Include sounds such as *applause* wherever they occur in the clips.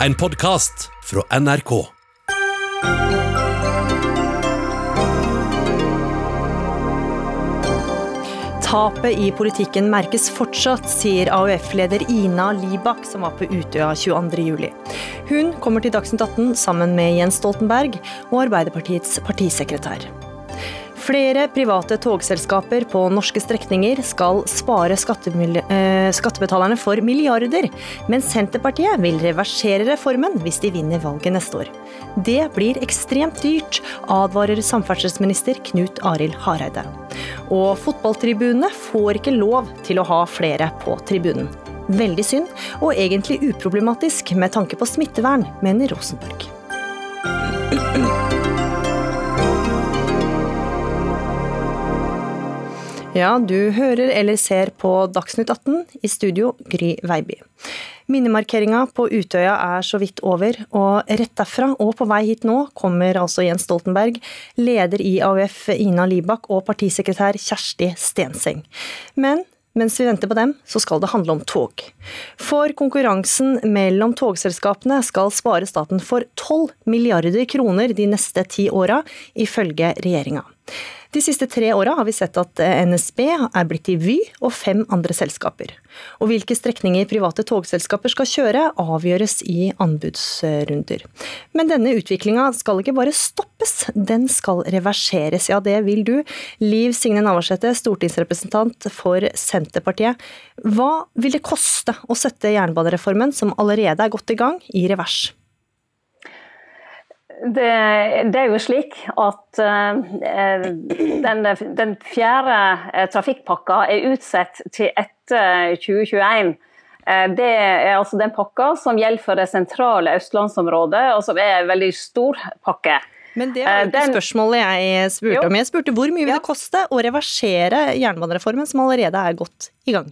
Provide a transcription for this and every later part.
En podkast fra NRK. Tapet i politikken merkes fortsatt, sier AUF-leder Ina Libak, som var på Utøya 22.07. Hun kommer til Dagsnytt 18 sammen med Jens Stoltenberg og Arbeiderpartiets partisekretær. Flere private togselskaper på norske strekninger skal spare eh, skattebetalerne for milliarder, men Senterpartiet vil reversere reformen hvis de vinner valget neste år. Det blir ekstremt dyrt, advarer samferdselsminister Knut Arild Hareide. Og fotballtribunene får ikke lov til å ha flere på tribunen. Veldig synd, og egentlig uproblematisk med tanke på smittevern, mener Rosenborg. Ja, du hører eller ser på Dagsnytt 18, i studio Gry Veiby. Minnemarkeringa på Utøya er så vidt over, og rett derfra og på vei hit nå kommer altså Jens Stoltenberg, leder i AUF Ina Libak og partisekretær Kjersti Stenseng. Men mens vi venter på dem, så skal det handle om tog. For konkurransen mellom togselskapene skal spare staten for 12 milliarder kroner de neste ti åra, ifølge regjeringa. De siste tre åra har vi sett at eh, NSB er blitt til Vy og fem andre selskaper. Og hvilke strekninger private togselskaper skal kjøre, avgjøres i anbudsrunder. Men denne utviklinga skal ikke bare stoppes, den skal reverseres. Ja, det vil du. Liv Signe Navarsete, stortingsrepresentant for Senterpartiet. Hva vil det koste å sette jernbanereformen, som allerede er godt i gang, i revers? Det, det, er jo slik at uh, den, den, fjerde uh, trafikkpakka er utsatt til etter 2021. Uh, det er altså den pakka som gjelder for det sentrale østlandsområdet, og som er en veldig stor pakke. Men det var jo ikke spørsmålet jeg spurte om. Jeg spurte hvor mye vil det koste å reversere jernbanereformen, som allerede er godt i gang?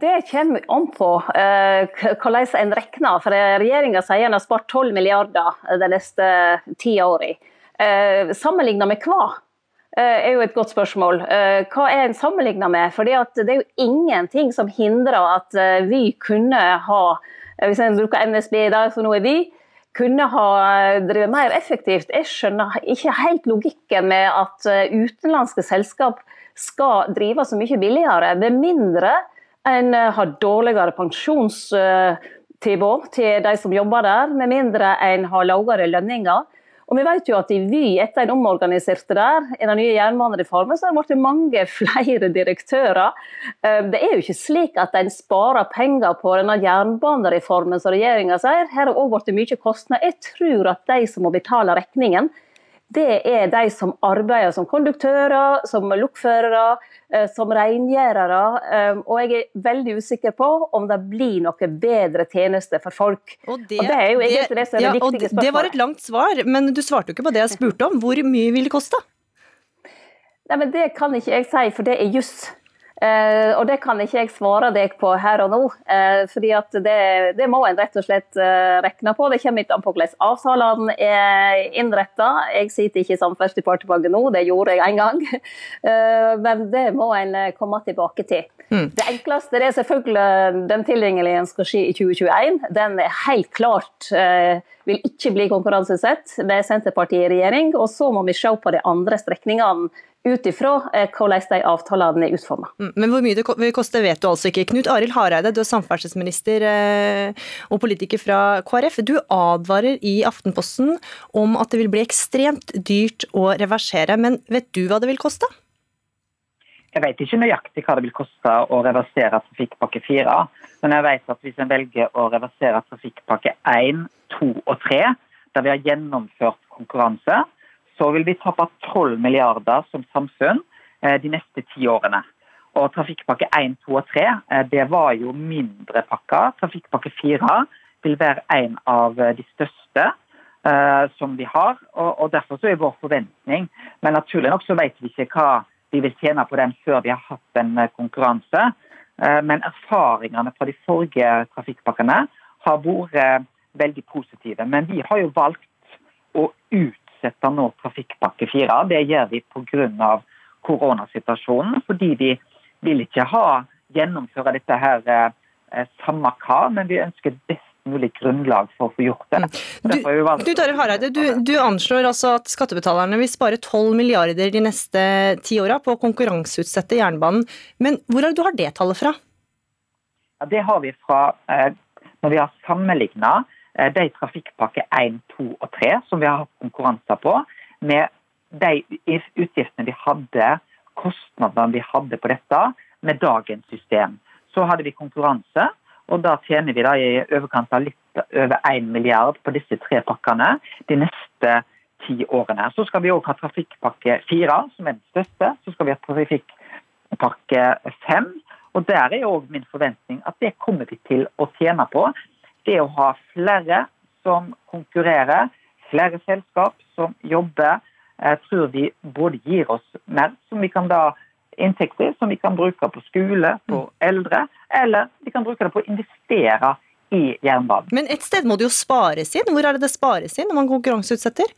Det kommer an på uh, hvordan en regner. For Regjeringa sier en har spart 12 milliarder de neste ti årene. Uh, Sammenligna med hva? Er jo et godt spørsmål. Hva er en sammenligna med? Fordi Det er jo ingenting som hindrer at vi kunne ha, hvis en bruker NSB i dag, så nå er vi, kunne ha drevet mer effektivt. Jeg skjønner ikke helt logikken med at utenlandske selskap skal drive så mye billigere, med mindre en eh, har dårligere pensjonstilbud til de som jobber der, med mindre en har lavere lønninger. Og vi vet jo at i Vy, etter en omorganiserte der, i den nye jernbanereformen, så har det blitt mange *laughs* flere direktører. Eh, det er jo ikke slik at en sparer penger på denne jernbanereformen som regjeringa sier. Her har òg blitt mye kostnader. Jeg tror at de som må betale regningen, det er de som arbeider som konduktører, som lokførere, Eh, som rengjørere. Eh, og jeg er veldig usikker på om det blir noe bedre tjeneste for folk. Og det, og det er jo egentlig det, det som er ja, viktige spørsmålet. Det var et langt svar, men du svarte jo ikke på det jeg spurte om. Hvor mye vil det koste? Nei, men Det kan ikke jeg si, for det er juss. Uh, og det kan ikke jeg svare deg på her og nå. eh, fordi at det, det, må en rett og slett eh, regne på. Det kommer ikke an på hvordan avtalene er innretta. Jeg sitter ikke i Samferdselsdepartementet nå, det gjorde jeg en gang. *laughs* men det må en komme tilbake til. Mm. Det enkleste det er selvfølgelig den tilgjengelige skal skje i 2021. Den er helt klart vil ikke bli konkurransesett med Senterpartiet i regjering. Og så må vi se på de andre strekningene ut ifra eh, hvordan de avtalene er utforma. Mm, men hvor mye det vil koste vet du altså ikke. Knut Arild Hareide, du er samferdselsminister eh, og politiker fra KrF. Du advarer i Aftenposten om at det vil bli ekstremt dyrt å reversere, men vet du hva det vil koste? Jeg vet ikke nøyaktig hva det vil koste å reversere trafikkpakke 4, men jeg vet at hvis en velger å reversere trafikkpakke 1, 2 og 3, der vi har gjennomført konkurranse, så vil vi tape 12 milliarder som samfunn eh, de neste ti årene. Og Trafikkpakke 1, 2 og 3 eh, det var jo mindre pakker. Trafikkpakke 4 vil være en av eh, de største uh, som vi har. Og, og, Derfor så er vår forventning Men naturlig nok så vet vi ikke hva vi vil tjene på den før vi har hatt en konkurranse. Uh, men erfaringene fra de forrige trafikkpakkene har vært veldig positive. Men vi har jo valgt å ut utsetter nå Trafikkpakke 4. Det gjør vi pga. koronasituasjonen. Fordi vi vil ikke ha gjennomføre dette her eh, samme hva, men vi ønsker best mulig grunnlag for å få gjort det. Du, Knut Arild Hareide, du, du, anslår altså at skattebetalerne vil spare 12 milliarder de neste ti åra på å konkurranseutsette jernbanen. Men hvor er det du har det tallet fra? Ja, det har vi fra eh, når vi har sammenligna de trafikkpakke 1, 2 og 3 som vi har hatt konkurranser på, med de utgiftene vi hadde, kostnadene vi hadde på dette, med dagens system. Så hadde vi konkurranse, og da tjener vi da i overkant av litt over 1 milliard på disse tre pakkene de neste ti årene. Så skal vi òg ha trafikkpakke 4, som er den største. Så skal vi ha trafikkpakke 5. Og der er òg min forventning at det kommer vi til å tjene på. Det å ha flere som konkurrerer, flere selskap som jobber, tror vi både gir oss mer som vi kan da inntekter som vi kan bruke på skole, på eldre, eller vi kan bruke det på å investere i jernbanen. Men et sted må det jo spares inn. Hvor er det det spares inn når man konkurranseutsetter?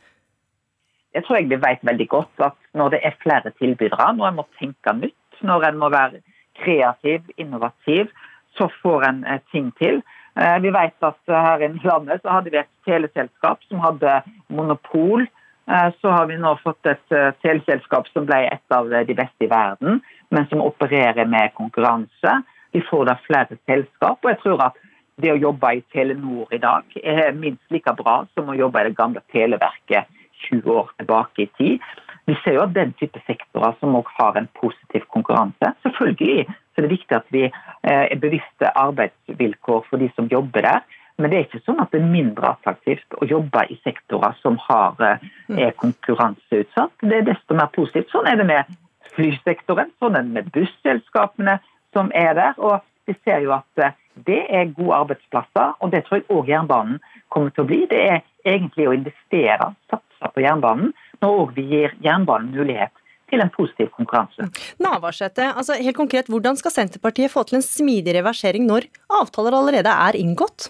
Jeg tror jeg vi vet veldig godt at når det er flere tilbydere, når en må tenke nytt, når en må være kreativ, innovativ, så får en eh, ting til. Eh, vi vet at her i landet så hadde vi et teleselskap som hadde monopol Eh, så har vi nå fått et eh, teleselskap som ble et av de beste i verden, men som opererer med konkurranse. Vi får da flere selskap, og jeg tror at det å jobbe i Telenor i dag er minst like bra som å jobbe i det gamle Televerket 20 år tilbake i tid. Vi ser jo at den type sektorer som også har en positiv konkurranse. Selvfølgelig så det er viktig at vi eh, er bevisste arbeidsvilkår for de som jobber der. Men det er ikke sånn at det er mindre attraktivt å jobbe i sektorer som har, eh, mm. er konkurranseutsatt. Det er desto mer positivt. Sånn er det med flysektoren, sånn er det med busselskapene som er der. Og vi ser jo at eh, det er gode arbeidsplasser, og det tror jeg òg jernbanen kommer til å bli. Det er egentlig å investere, satse på jernbanen, når vi gir jernbanen mulighet til en positiv konkurranse. Navarsete, altså helt konkret, Hvordan skal Senterpartiet få til en smidig reversering når avtaler allerede er inngått?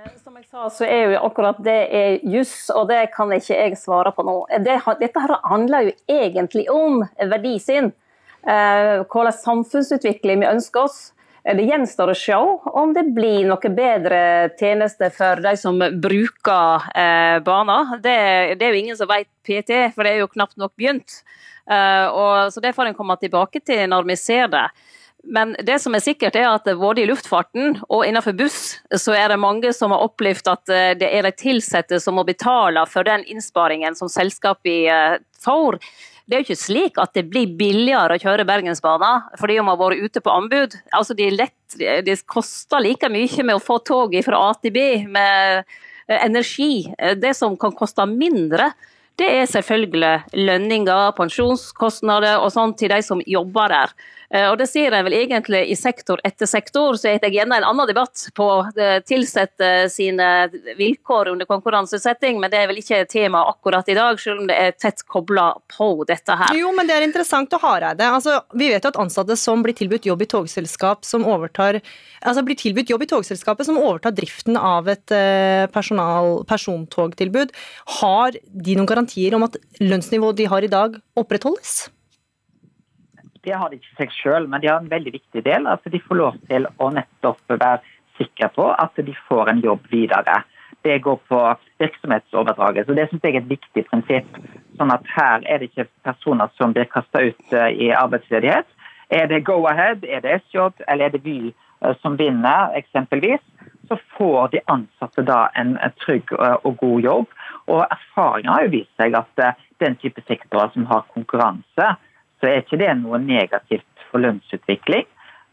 Eh, som jeg sa, så er jo akkurat det er juss, og det kan ikke jeg svare på nå. Det, dette her handler jo egentlig om verdisyn. Eh, hvilken samfunnsutvikling vi ønsker oss. Eh, det gjenstår å se om det blir noe bedre tjenester for de som bruker eh, banen. Det, det, er jo ingen som vet PT, for det er jo knapt nok begynt. Eh, og, så det får en komme tilbake til når vi ser det. Men det som er sikkert er at både i luftfarten og innenfor buss, så er det mange som har opplevd at eh, det er de ansatte som må betale for den innsparingen som selskapet eh, får. Det er jo ikke slik at det blir billigere å kjøre Bergensbanen fordi om man har vært ute på anbud. Altså, det, lett, det koster like mye med å få tog fra A til B med energi. Det som kan koste mindre, det er selvfølgelig lønninger, pensjonskostnader og sånn til de som jobber der. Eh, og det sier en vel egentlig i sektor etter sektor. Så jeg gjerne en annen debatt på tilsette sine vilkår under konkurranseutsetting, men det er vel ikke tema akkurat i dag, selv om det er tett kobla på dette her. Jo, men det er interessant å ha Hareide. Altså, vi vet jo at ansatte som blir tilbudt jobb i togselskap som overtar altså blir tilbudt jobb i togselskapet som overtar driften av et eh, personal, persontogtilbud, har de noen garantier om at lønnsnivået de har i dag, opprettholdes? Det har de ikke seg sjøl, men de har en veldig viktig del. at De får lov til å nettopp være sikre på at de får en jobb videre. Det går på virksomhetsoverdragelse. Det synes jeg er et viktig prinsipp. Sånn at Her er det ikke personer som blir kasta ut eh, i arbeidsledighet. Er det go ahead, er det SJ eller er det Vy eh, som vinner, eksempelvis, så får de ansatte da en trygg eh, og god jobb. Og Erfaringa har jo vist seg at den type sektorer som har konkurranse, så er ikke det noe negativt for lønnsutvikling.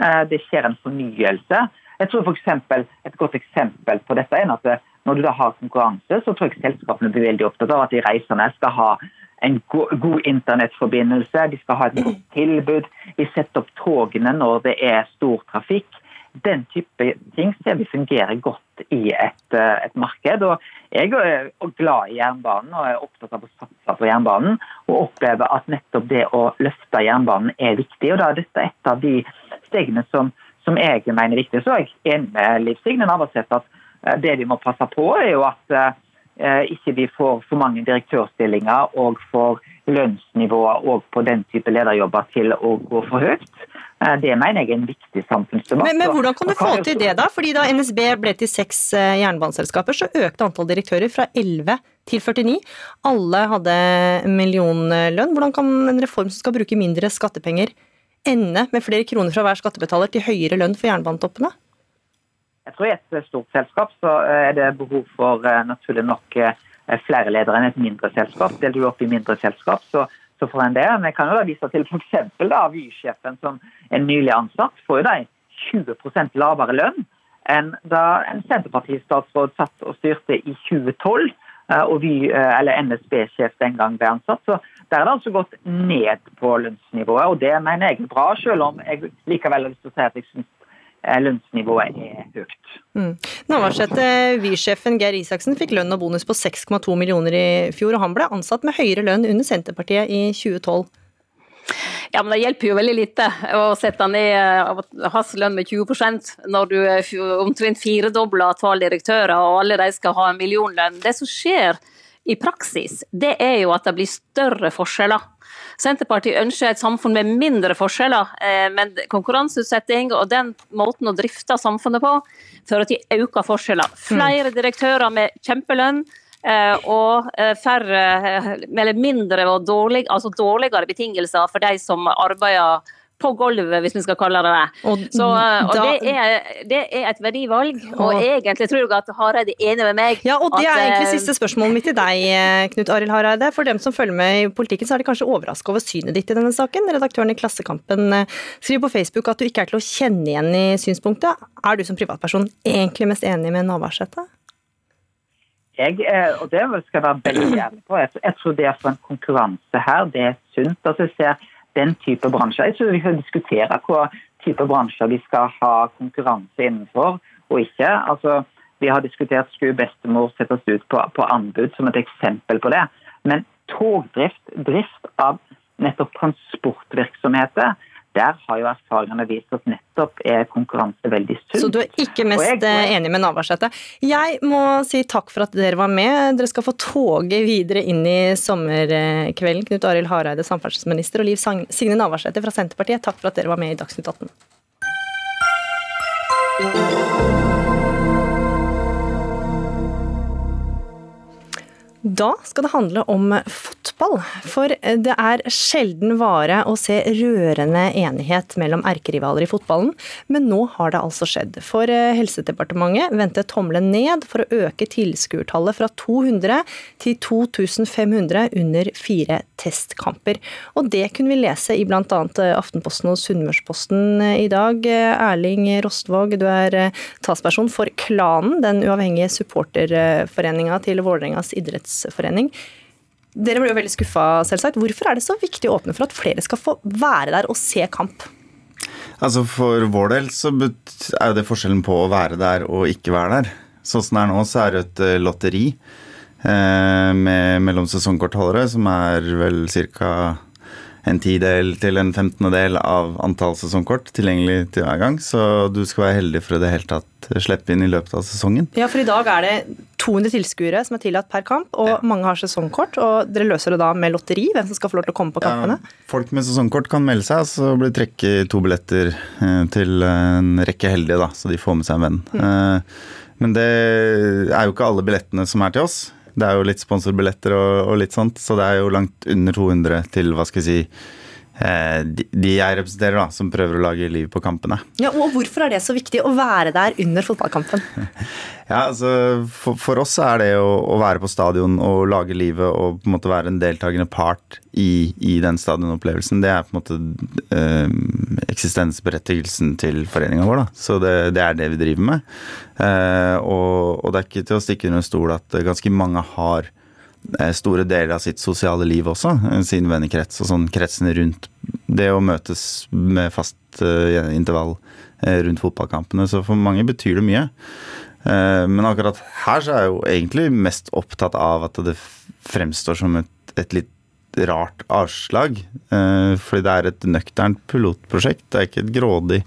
Eh, det skjer en fornyelse. Jeg tror for eksempel, Et godt eksempel på dette er at eh, når du da har konkurranse, så tror jeg selskapene blir veldig opptatt av at de reisende skal ha en god internettforbindelse, de skal ha et godt tilbud. Vi setter opp togene når det er stor trafikk den type ting ser vi fungerer godt i et, eh, et, marked. og Jeg er glad i jernbanen og er opptatt av å satse på jernbanen. Og opplever at nettopp det å løfte jernbanen er viktig. og da er Dette et av de stegene som, som jeg mener er viktig. Så er jeg enig med Liv Signe Navarsete at eh, det vi må passe på, er jo at eh, ikke vi får for mange direktørstillinger og får lønnsnivået og på den type lederjobber til å gå for høyt. Eh, det mener jeg er en viktig samfunnsdebatt. Men, men hvordan kan du få til det, da? Fordi da NSB ble til seks eh, jernbaneselskaper, så økte antall direktører fra 11 til 49. Alle hadde millionlønn. Hvordan kan en reform som skal bruke mindre skattepenger, ende med flere kroner fra hver skattebetaler til høyere lønn for jernbanetoppene? Jeg tror I et stort selskap så er det behov for naturlig nok flere ledere enn et mindre selskap. Deler du opp i mindre selskap, så så en det. Men jeg kan jo da vise til f.eks. Vy-sjefen som er nylig ansatt, får jo da 20 lavere lønn enn da en Senterparti-statsråd satt og styrte i 2012 eh, og Vy, eh, eller NSB-sjef den gang ble ansatt. Så Der er det altså gått ned på lønnsnivået, og det mener jeg er bra, selv om jeg likevel har lyst til å si at jeg syns lønnsnivået er høyt. Mm. Navarsete, Vy-sjefen Geir Isaksen fikk lønn og bonus på 6,2 millioner i fjor, og han ble ansatt med høyere lønn under Senterpartiet i 2012. Ja, men Det hjelper jo veldig lite å sette ned eh, hans lønn med 20% når du omtrent firedobler antall direktører og alle de skal ha en millionlønn. Det som skjer i praksis, det er jo at det blir større forskjeller. Senterpartiet ønsker et samfunn med mindre forskjeller, eh, men konkurranseutsetting og den måten å drifte samfunnet på fører til økte forskjeller. Mm. Flere direktører med kjempelønn. Eh, og eh, færre, eller mindre og dårlig, altså dårligere betingelser for de som arbeider på gulvet, hvis vi skal kalle det det. Og, så, og da, det, er, det, er, et verdivalg, og, og egentlig tror jeg at Hareide er enig med meg. Ja, og Det at, er egentlig siste spørsmålet mitt til deg, Knut Arild Hareide. For dem som følger med i politikken, så er de kanskje overraska over synet ditt i denne saken. Redaktøren i Klassekampen eh, skriver på Facebook at du ikke er til å kjenne igjen i synspunktet. Er du som privatperson egentlig mest enig med Navarsete? Jeg, eh, og det skal jeg være veldig ærlig på. Jeg tror det er for en konkurranse her, det er sunt. Altså, jeg ser den type bransjer. Jeg tror vi skal diskutere hva type bransjer vi skal ha konkurranse innenfor og ikke. Altså, vi har diskutert skulle bestemor settes ut på, på anbud som et eksempel på det. Men togdrift, drift av nettopp transportvirksomheter, der har jo erfaringene vist at nettopp er konkurranse veldig sunt. Så du er ikke mest jeg, eh, enig med Navarsete. Jeg må si takk for at dere var med. Dere skal få toget videre inn i sommerkvelden. Knut Arild Hareide, samferdselsminister, og Liv Signe Navarsete fra Senterpartiet, takk for at dere var med i Dagsnytt 18. Da skal det handle om fotball. For det er sjelden vare å se rørende enighet mellom erkerivaler i fotballen, men nå har det altså skjedd. For eh, Helsedepartementet vendte tommelen ned for å øke tilskuertallet fra 200 til 2500 under fire testkamper. Og det kunne vi lese i bl.a. Aftenposten og Sunnmørsposten i dag. Erling Rostvåg, du er talsperson for Klanen, den uavhengige supporterforeninga til Vålerengas idrettsforening. Dere ble jo veldig skuffa, selvsagt. Hvorfor er det så viktig å åpne for at flere skal få være der og se kamp? Altså For vår del så er det forskjellen på å være der og ikke være der. Sånn som det er nå, så er det et eh, lotteri eh, med mellom sesongkortholdere, som er vel ca en tidel til en femtendedel av antall sesongkort tilgjengelig til hver gang. Så du skal være heldig for å det hele tatt slippe inn i løpet av sesongen. Ja, for i dag er det 200 tilskuere som er tillatt per kamp, og ja. mange har sesongkort. Og dere løser det da med lotteri, hvem som skal få lov til å komme på kampene? Ja, folk med sesongkort kan melde seg, så blir det trekket to billetter eh, til en rekke heldige, da, så de får med seg en venn. Mm. Eh, men det er jo ikke alle billettene som er til oss. Det er jo litt sponsorbilletter og, og, litt sånt, så det er jo langt under 200 til hva skal jeg si de jeg representerer, da, som prøver å lage liv på kampene. Ja, og Hvorfor er det så viktig å være der under fotballkampen? *laughs* ja, altså, for, for, oss er det å, å, være på stadion og lage livet og på en måte være en deltakende part i, i den stadionopplevelsen, det er på en måte øh, eksistensberettigelsen til foreninga vår. Da. Så det, det, er det vi driver med. Uh, og, og, det er ikke til å stikke under en stol at ganske mange har eh, store deler av sitt sosiale liv også, eh, sin vennekrets og sånn kretsene rundt det å møtes med fast uh, intervall uh, rundt fotballkampene. Så for mange betyr det mye. Uh, men akkurat her så er jeg jo egentlig mest opptatt av at det fremstår som et, et litt rart avslag. Eh, fordi det er et nøkternt pilotprosjekt. Det er ikke et grådig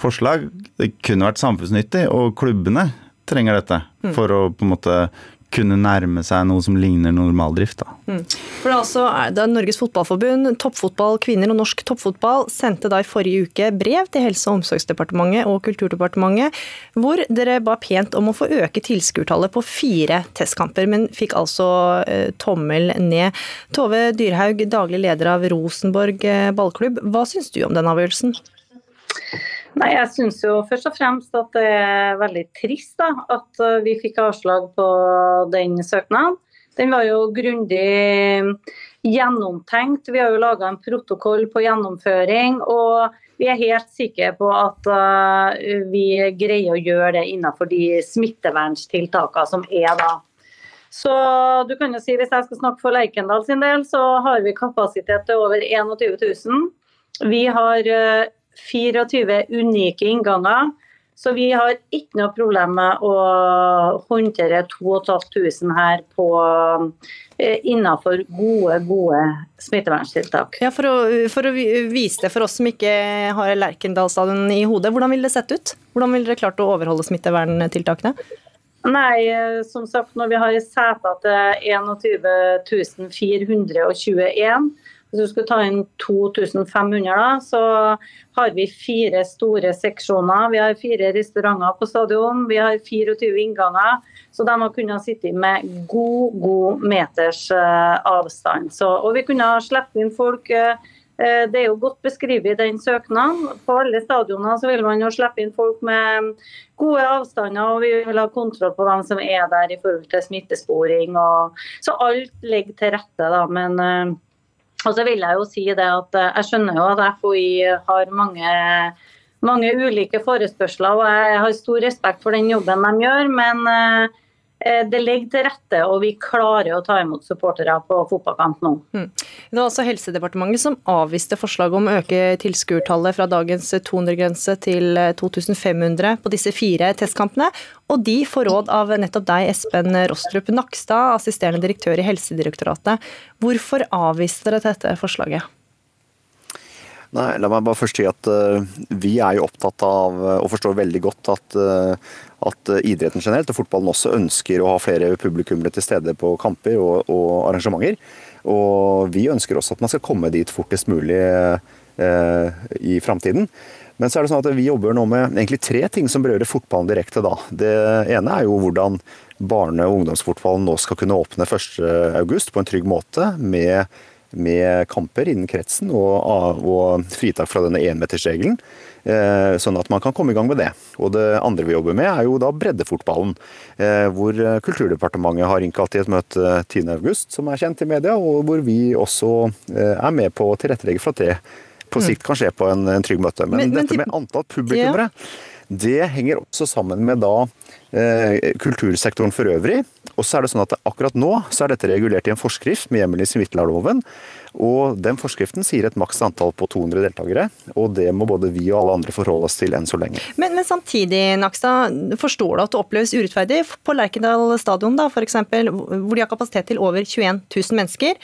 forslag. Det kunne vært samfunnsnyttig, og klubbene trenger dette mm. for å på en måte kunne nærme seg noe som ligner normaldrift. da. Mm. For det er altså det er Norges Fotballforbund, toppfotball, kvinner og norsk toppfotball sendte da i forrige uke brev til Helse- og omsorgsdepartementet og Kulturdepartementet, hvor dere ba pent om å få øke tilskuertallet på fire testkamper, men fikk altså eh, tommel ned. Tove Dyrhaug, daglig leder av Rosenborg eh, ballklubb, hva syns du om den avgjørelsen? Nei, Jeg syns jo først og fremst at det er veldig trist da, at eh, vi fikk avslag på den søknaden. Den var jo grundig gjennomtenkt. Vi har jo laga en protokoll på gjennomføring. Og vi er helt sikre på at uh, vi greier å gjøre det innenfor de smitteverntiltakene som er da. Så du kan jo si, Hvis jeg skal snakke for Lerkendal sin del, så har vi kapasitet til over 21 000. Vi har uh, 24 unike innganger. Så vi har ikke noe problem med å håndtere 2500 her på, eh, innenfor gode, gode smitteverntiltak. Ja, for å, for å, vise det for oss som ikke har Lerkendal i hodet, hvordan ville det sett ut? Hvordan ville dere klart å overholde smitteverntiltakene? Nei, eh, som sagt, når vi har seter til 21 421 hvis du skulle ta inn 2500, da, så har vi fire store seksjoner. Vi har fire restauranter på stadion, vi har 24 innganger. Så de har kunnet sitte med god, god meters uh, avstand. Så, og vi kunne ha sluppet inn folk. Uh, det er jo godt beskrevet i den søknaden. På alle stadioner så vil man jo slippe inn folk med gode avstander, og vi vil ha kontroll på hvem som er der i forhold til smittesporing. Og, så alt ligger til rette, da. Men og så vil jeg jo si det at eh, jeg skjønner jo at FHI har mange, mange ulike forespørsler, og jeg har stor respekt for den jobben de gjør. men eh, det ligger til rette, og vi klarer å ta imot supportere på fotballkamp nå. Mm. Det var altså Helsedepartementet som avviste forslaget om å øke tilskuertallet fra dagens 200-grense til 2500 på disse fire testkampene. Og de får råd av nettopp deg, Espen Rostrup Nakstad, assisterende direktør i Helsedirektoratet. Hvorfor avviste dere dette forslaget? Nei, La meg bare først si at uh, vi er jo opptatt av, og forstår veldig godt, at, uh, at idretten generelt, og fotballen også, ønsker å ha flere publikummere til stede på kamper og, og, arrangementer. Og vi ønsker også at man skal komme dit fortest mulig eh, i framtiden. Men så er det sånn at vi jobber nå med egentlig tre ting som berører fotballen direkte. da. Det ene er jo hvordan barne- og ungdomsfotballen nå skal kunne åpne 1.8 på en trygg måte. med med kamper innen kretsen og, og fritak fra denne énmetersregelen. Eh, sånn at man kan komme i gang med det. Og Det andre vi jobber med, er jo da breddefotballen. Eh, hvor Kulturdepartementet har innkalt til et møte 10.8, som er kjent i media, og hvor vi også eh, er med på å tilrettelegge for at det på mm. sikt kan skje på en, en trygg måte. Men, men, dette med antall publikummere, ja. Det henger også sammen med da kultursektoren for øvrig. Og så er det sånn at Akkurat nå så er dette regulert i en forskrift med hjemmel i smittevernloven. Og Den forskriften sier et maks antall på 200 deltakere. og Det må både vi og alle andre forholde oss til enn så lenge. Men, men samtidig, Nakstad, forstår du at det oppleves urettferdig på Lerkendal stadion, da, eksempel, hvor de har kapasitet til over 21 000 mennesker?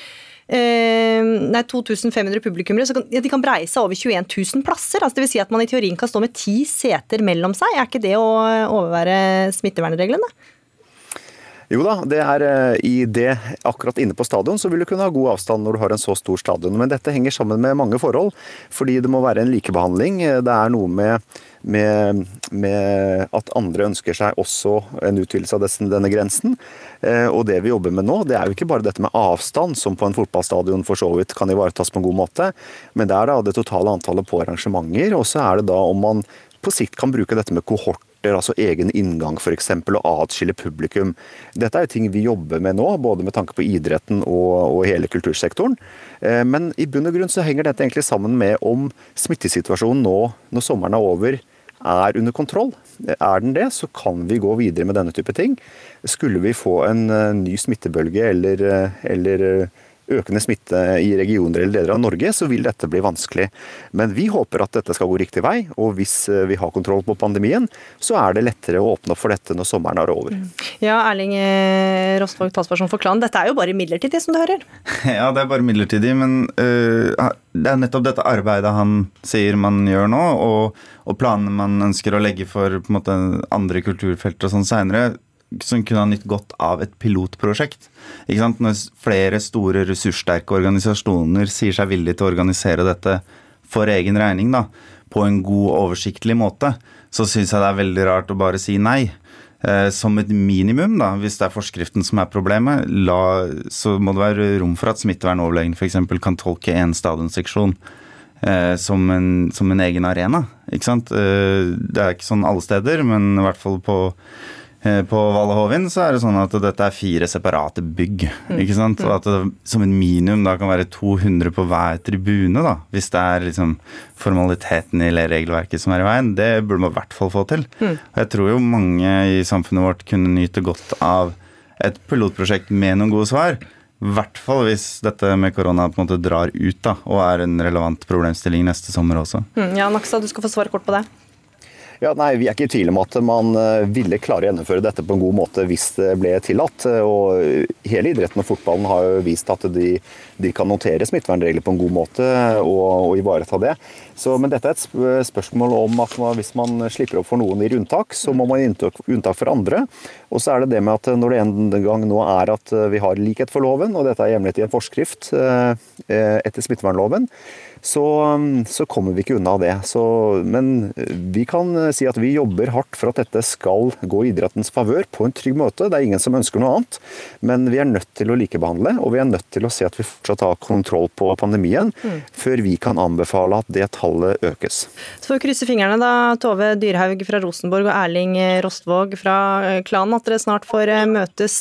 Eh, nei, 2500 publikummere, så kan, ja, de kan breie seg over 21 000 plasser. Altså, vil si at man i teorien kan stå med ti seter mellom seg. Er ikke det å overvære smittevernreglene? Jo da, det er eh, i det akkurat inne på stadion så vil du kunne ha god avstand når du har en så stor stadion. Men dette henger sammen med mange forhold. Fordi det må være en likebehandling. Det er noe med, med, med at andre ønsker seg også en utvidelse av denne grensen. Eh, og det vi jobber med nå, det er jo ikke bare dette med avstand, som på en fotballstadion for så vidt kan ivaretas på en god måte, men det er da det totale antallet på arrangementer. Og så er det da om man på sikt kan bruke dette med kohort altså egen inngang f.eks., og atskille publikum. Dette er jo ting vi jobber med nå, både med tanke på idretten og, og hele kultursektoren. Eh, men i bunn og grunn så henger dette egentlig sammen med om smittesituasjonen nå, når sommeren er over, er under kontroll. Er den det, så kan vi gå videre med denne type ting. Skulle vi få en eh, ny smittebølge eller, eh, eller økende smitte i regioner eller deler av Norge, så vil dette bli vanskelig. Men vi håper at dette skal gå riktig vei, og hvis eh, vi har kontroll på pandemien, så er det lettere å åpne opp for dette når sommeren er over. Mm. Ja, Erling eh, Rostvåg, talsperson for Klan. Dette er jo bare midlertidig, som du hører? *laughs* Ja, det er bare midlertidig, men uh, det er nettopp dette arbeidet han sier man gjør nå, og, og planene man ønsker å legge for på en måte, andre kulturfelter og sånn seinere som kunne ha nytt godt av et pilotprosjekt. Når flere store, ressurssterke organisasjoner sier seg villige til å organisere dette for egen regning, da, på en god, oversiktlig måte, så syns jeg det er veldig rart å bare si nei. Eh, som et minimum, da, hvis det er forskriften som er problemet, la, så må det være rom for at smittevernoverlegen f.eks. kan tolke en stadionseksjon eh, som, en, som en egen arena. Ikke sant? Eh, det er ikke sånn alle steder, men i hvert fall på på Valle Hovin så er det sånn at dette er fire separate bygg. Mm. ikke sant? Og at det som en minimum da kan være 200 på hver tribune, da, hvis det er liksom formaliteten i regelverket som er i veien. Det burde man i hvert fall få til. Mm. Og jeg tror jo mange i samfunnet vårt kunne nyte godt av et pilotprosjekt med noen gode svar. I hvert fall hvis dette med korona på en måte drar ut da, og er en relevant problemstilling neste sommer også. Mm, ja, Naksa, du skal få svare kort på det. Ja, nei, Vi er ikke i tvil om at man eh, ville klare å gjennomføre dette på en god måte hvis det ble tillatt. Og Hele idretten og fotballen har jo vist at de, de kan notere smittevernregler på en god måte og, og ivareta det. Så, men dette er et spørsmål om at man, hvis man slipper opp for noen gir unntak, så må man gi unntak for andre. Og så er det det med at når det en gang nå er at vi har likhet for loven, og dette er hjemlet i en forskrift eh, etter smittevernloven, så, um, så, kommer vi ikke unna det. Så, men vi kan eh, si at vi jobber hardt for at dette skal gå i idrettens favør på en trygg måte. Det er ingen som ønsker noe annet. Men vi er nødt til å likebehandle, og vi er nødt til å se at vi fortsatt har kontroll på pandemien, mm. før vi kan anbefale at det tallet økes. Så får vi krysse fingrene da, Tove Dyrhaug fra Rosenborg og Erling Rostvåg fra eh, klanen, at dere snart får eh, møtes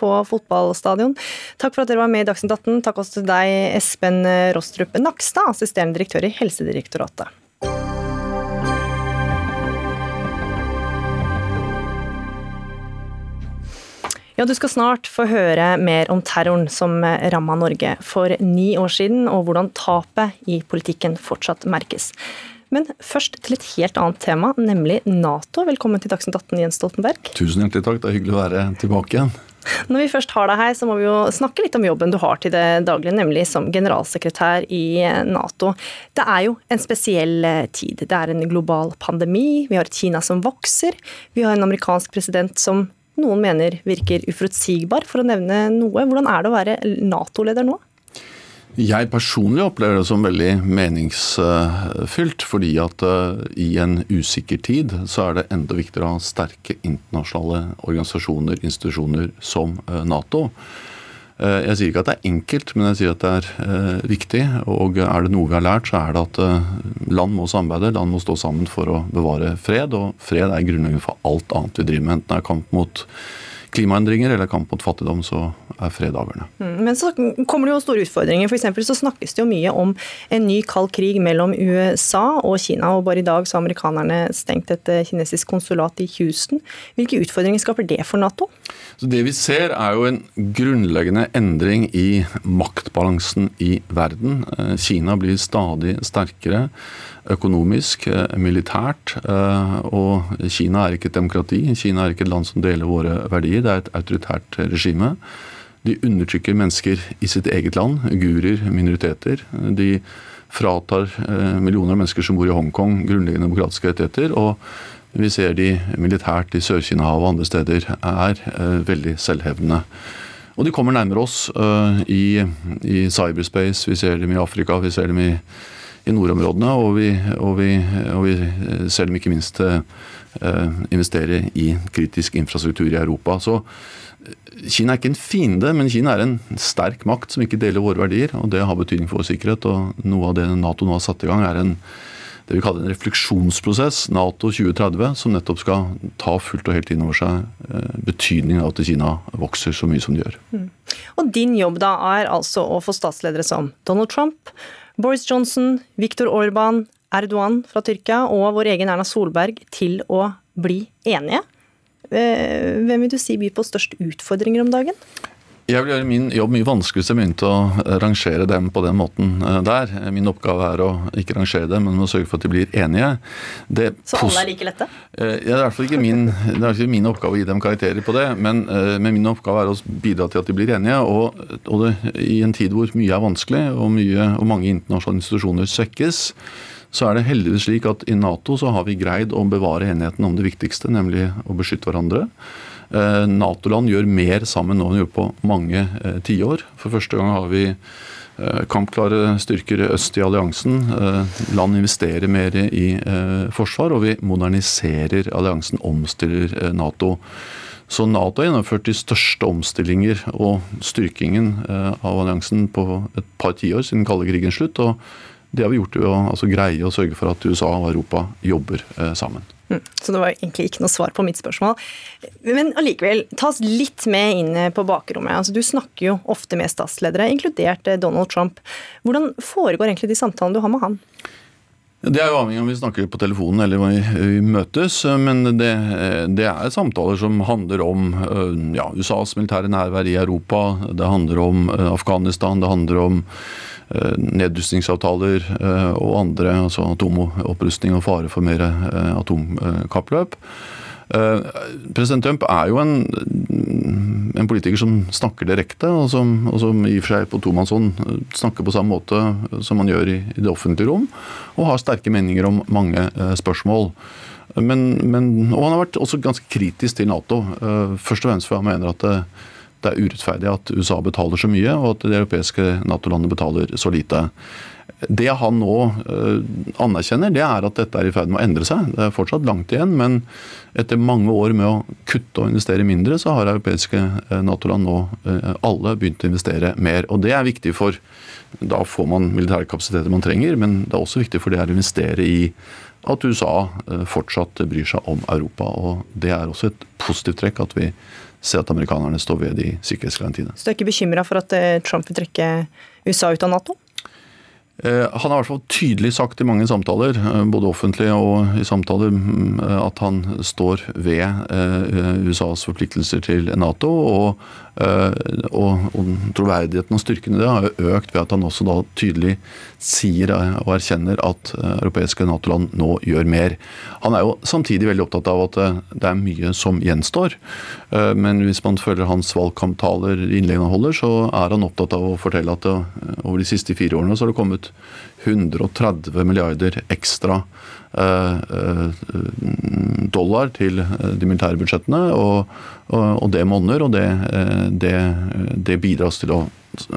på fotballstadion. Takk for at dere var med i Dagsnytt 18. Takk også til deg, Espen Rostrup Nakstad. Ropstad, assisterende direktør i Helsedirektoratet. Ja, Du skal snart få høre mer om terroren som ramma Norge for ni år siden, og hvordan tapet i politikken fortsatt merkes. Men først til et helt annet tema, nemlig Nato. Velkommen til Dagsnytt 18, Jens Stoltenberg. Tusen hjertelig takk, det er hyggelig å være tilbake igjen. Når vi først har deg her, så må vi jo snakke litt om jobben du har til det daglige, nemlig som generalsekretær i Nato. Det er jo en spesiell eh, tid. Det er en global pandemi, vi har et Kina som vokser, vi har en amerikansk president som noen mener virker uforutsigbar, for å nevne noe. Hvordan er det å være Nato-leder nå? Jeg personlig opplever det som veldig meningsfylt, fordi at eh, i en usikker tid så er det enda viktigere å ha sterke internasjonale organisasjoner, institusjoner som eh, Nato. Eh, jeg sier ikke at det er enkelt, men jeg sier at det er viktig. Og er det noe vi har lært, så er det at land må samarbeide, land må stå sammen for å bevare fred. Og fred er grunnleggende for alt annet vi driver med, enten det er kamp mot klimaendringer eller kamp mot fattigdom, så er fredavgjørende. Mm, men så kommer det jo store utfordringer. For så snakkes det jo mye om en ny kald krig mellom USA og Kina. og Bare i dag så har amerikanerne stengt et eh, kinesisk konsulat i Houston. Hvilke utfordringer skaper det for Nato? Så Det vi ser er jo en grunnleggende endring i maktbalansen i verden. Eh, Kina blir stadig sterkere økonomisk, eh, militært. Og Kina er ikke et demokrati. Kina er ikke et land som deler våre verdier. Det er et autoritært regime. De undertrykker mennesker i sitt eget land, ugurer, minoriteter. De fratar eh, millioner av mennesker som bor i Hongkong grunnleggende demokratiske rettigheter. og vi ser de militært i Sør-Kina-havet og andre steder er eh, veldig selvhevdende. Og de kommer nærmere oss uh, i, i, cyberspace. Vi ser dem i Afrika, vi ser dem i, i nordområdene. Og vi, og, vi, og vi, ser dem ikke minst investere i kritisk infrastruktur i Europa. Så Kina er ikke en fiende, men Kina er en sterk makt som ikke deler våre verdier. og Det har betydning for vår sikkerhet. og Noe av det Nato nå har satt i gang, er en det vi kaller en refleksjonsprosess, Nato 2030, som nettopp skal ta fullt og helt inn over seg eh, betydningen av at Kina vokser så mye som de gjør. Mm. Og Din jobb da er altså å få statsledere som Donald Trump, Boris Johnson, Viktor Orban, Erdogan fra Tyrkia og vår egen Erna Solberg til å bli enige. Eh, hvem vil du si byr på størst utfordringer om dagen? Jeg vil gjøre min jobb mye vanskeligere hvis jeg begynte å rangere dem på den måten eh, der. Min oppgave er å ikke rangere dem, men å sørge for at de blir enige. Det Så alle er like lette? Eh, det er i hvert fall ikke min, det er ikke min oppgave å gi dem karakterer på det, men, men, min oppgave er å bidra til at de blir enige. Og, og det, i en tid hvor mye er vanskelig, og, mye, og mange internasjonale institusjoner svekkes, så er det heldigvis slik at i Nato så har vi greid å bevare enigheten om det viktigste, nemlig å beskytte hverandre. Nato-land gjør mer sammen nå enn de gjorde på mange tiår. For første gang har vi kampklare styrker øst i alliansen. Land investerer mer i forsvar, og vi moderniserer alliansen, omstiller Nato. Så Nato har gjennomført de største omstillinger og styrkingen av alliansen på et par tiår siden kalde krigens slutt. og det har vi gjort ved å altså, greie å sørge for at USA og Europa jobber eh, sammen. Mm, så det var egentlig ikke noe svar på mitt spørsmål. Men allikevel, ta oss litt med inn på bakrommet. Altså, du snakker jo ofte med statsledere, inkludert eh, Donald Trump. Hvordan foregår egentlig de samtalene du har med han? Det er jo avhengig av om vi snakker på telefonen eller om vi møtes. Men det, det, er samtaler som handler om ja, USAs militære nærvær i Europa. Det handler om eh, Afghanistan. Det handler om Eh, nedrustningsavtaler eh, og andre, altså atomopprustning og fare for mer eh, atomkappløp. President Trump er jo en, en, politiker som snakker direkte, og som, og som i og for seg på tomannshånd snakker på samme måte som man gjør i, i, det offentlige rom, og har sterke meninger om mange spørsmål. Men, men, og han har vært også ganske kritisk til Nato, først og fremst for han mener at det, det er urettferdig at USA betaler så mye, og at de europeiske Nato-landene betaler så lite. Det han nå uh, anerkjenner, det er at dette er i ferd med å endre seg. Det er fortsatt langt igjen, men etter mange år med å kutte og investere mindre, så har europeiske uh, Nato-land nå uh, alle begynt å investere mer. Og det er viktig for Da får man militære kapasiteter man trenger, men det er også viktig for det å investere i at USA fortsatt bryr seg om Europa. og Det er også et positivt trekk at vi se at amerikanerne står ved de sikkerhetsgarantiene. Så du er ikke bekymra for at eh, Trump vil trekke USA ut av Nato? Eh, han har i hvert fall tydelig sagt i mange samtaler, eh, både offentlige og i samtaler, mm, at han står ved USAs forpliktelser til Nato. Og og, og troverdigheten og styrken i det har jo økt ved at han også da tydelig sier eh, og erkjenner at eh, europeiske Nato-land nå gjør mer. Han er jo samtidig veldig opptatt av at det er mye som gjenstår. Men hvis man følger hans valgkamptaler, innleggene han holder, så er han opptatt av å fortelle at over de siste fire årene så har det kommet 130 milliarder ekstra dollar til de militære budsjettene. Og, og det monner, og det, det, det bidrar til å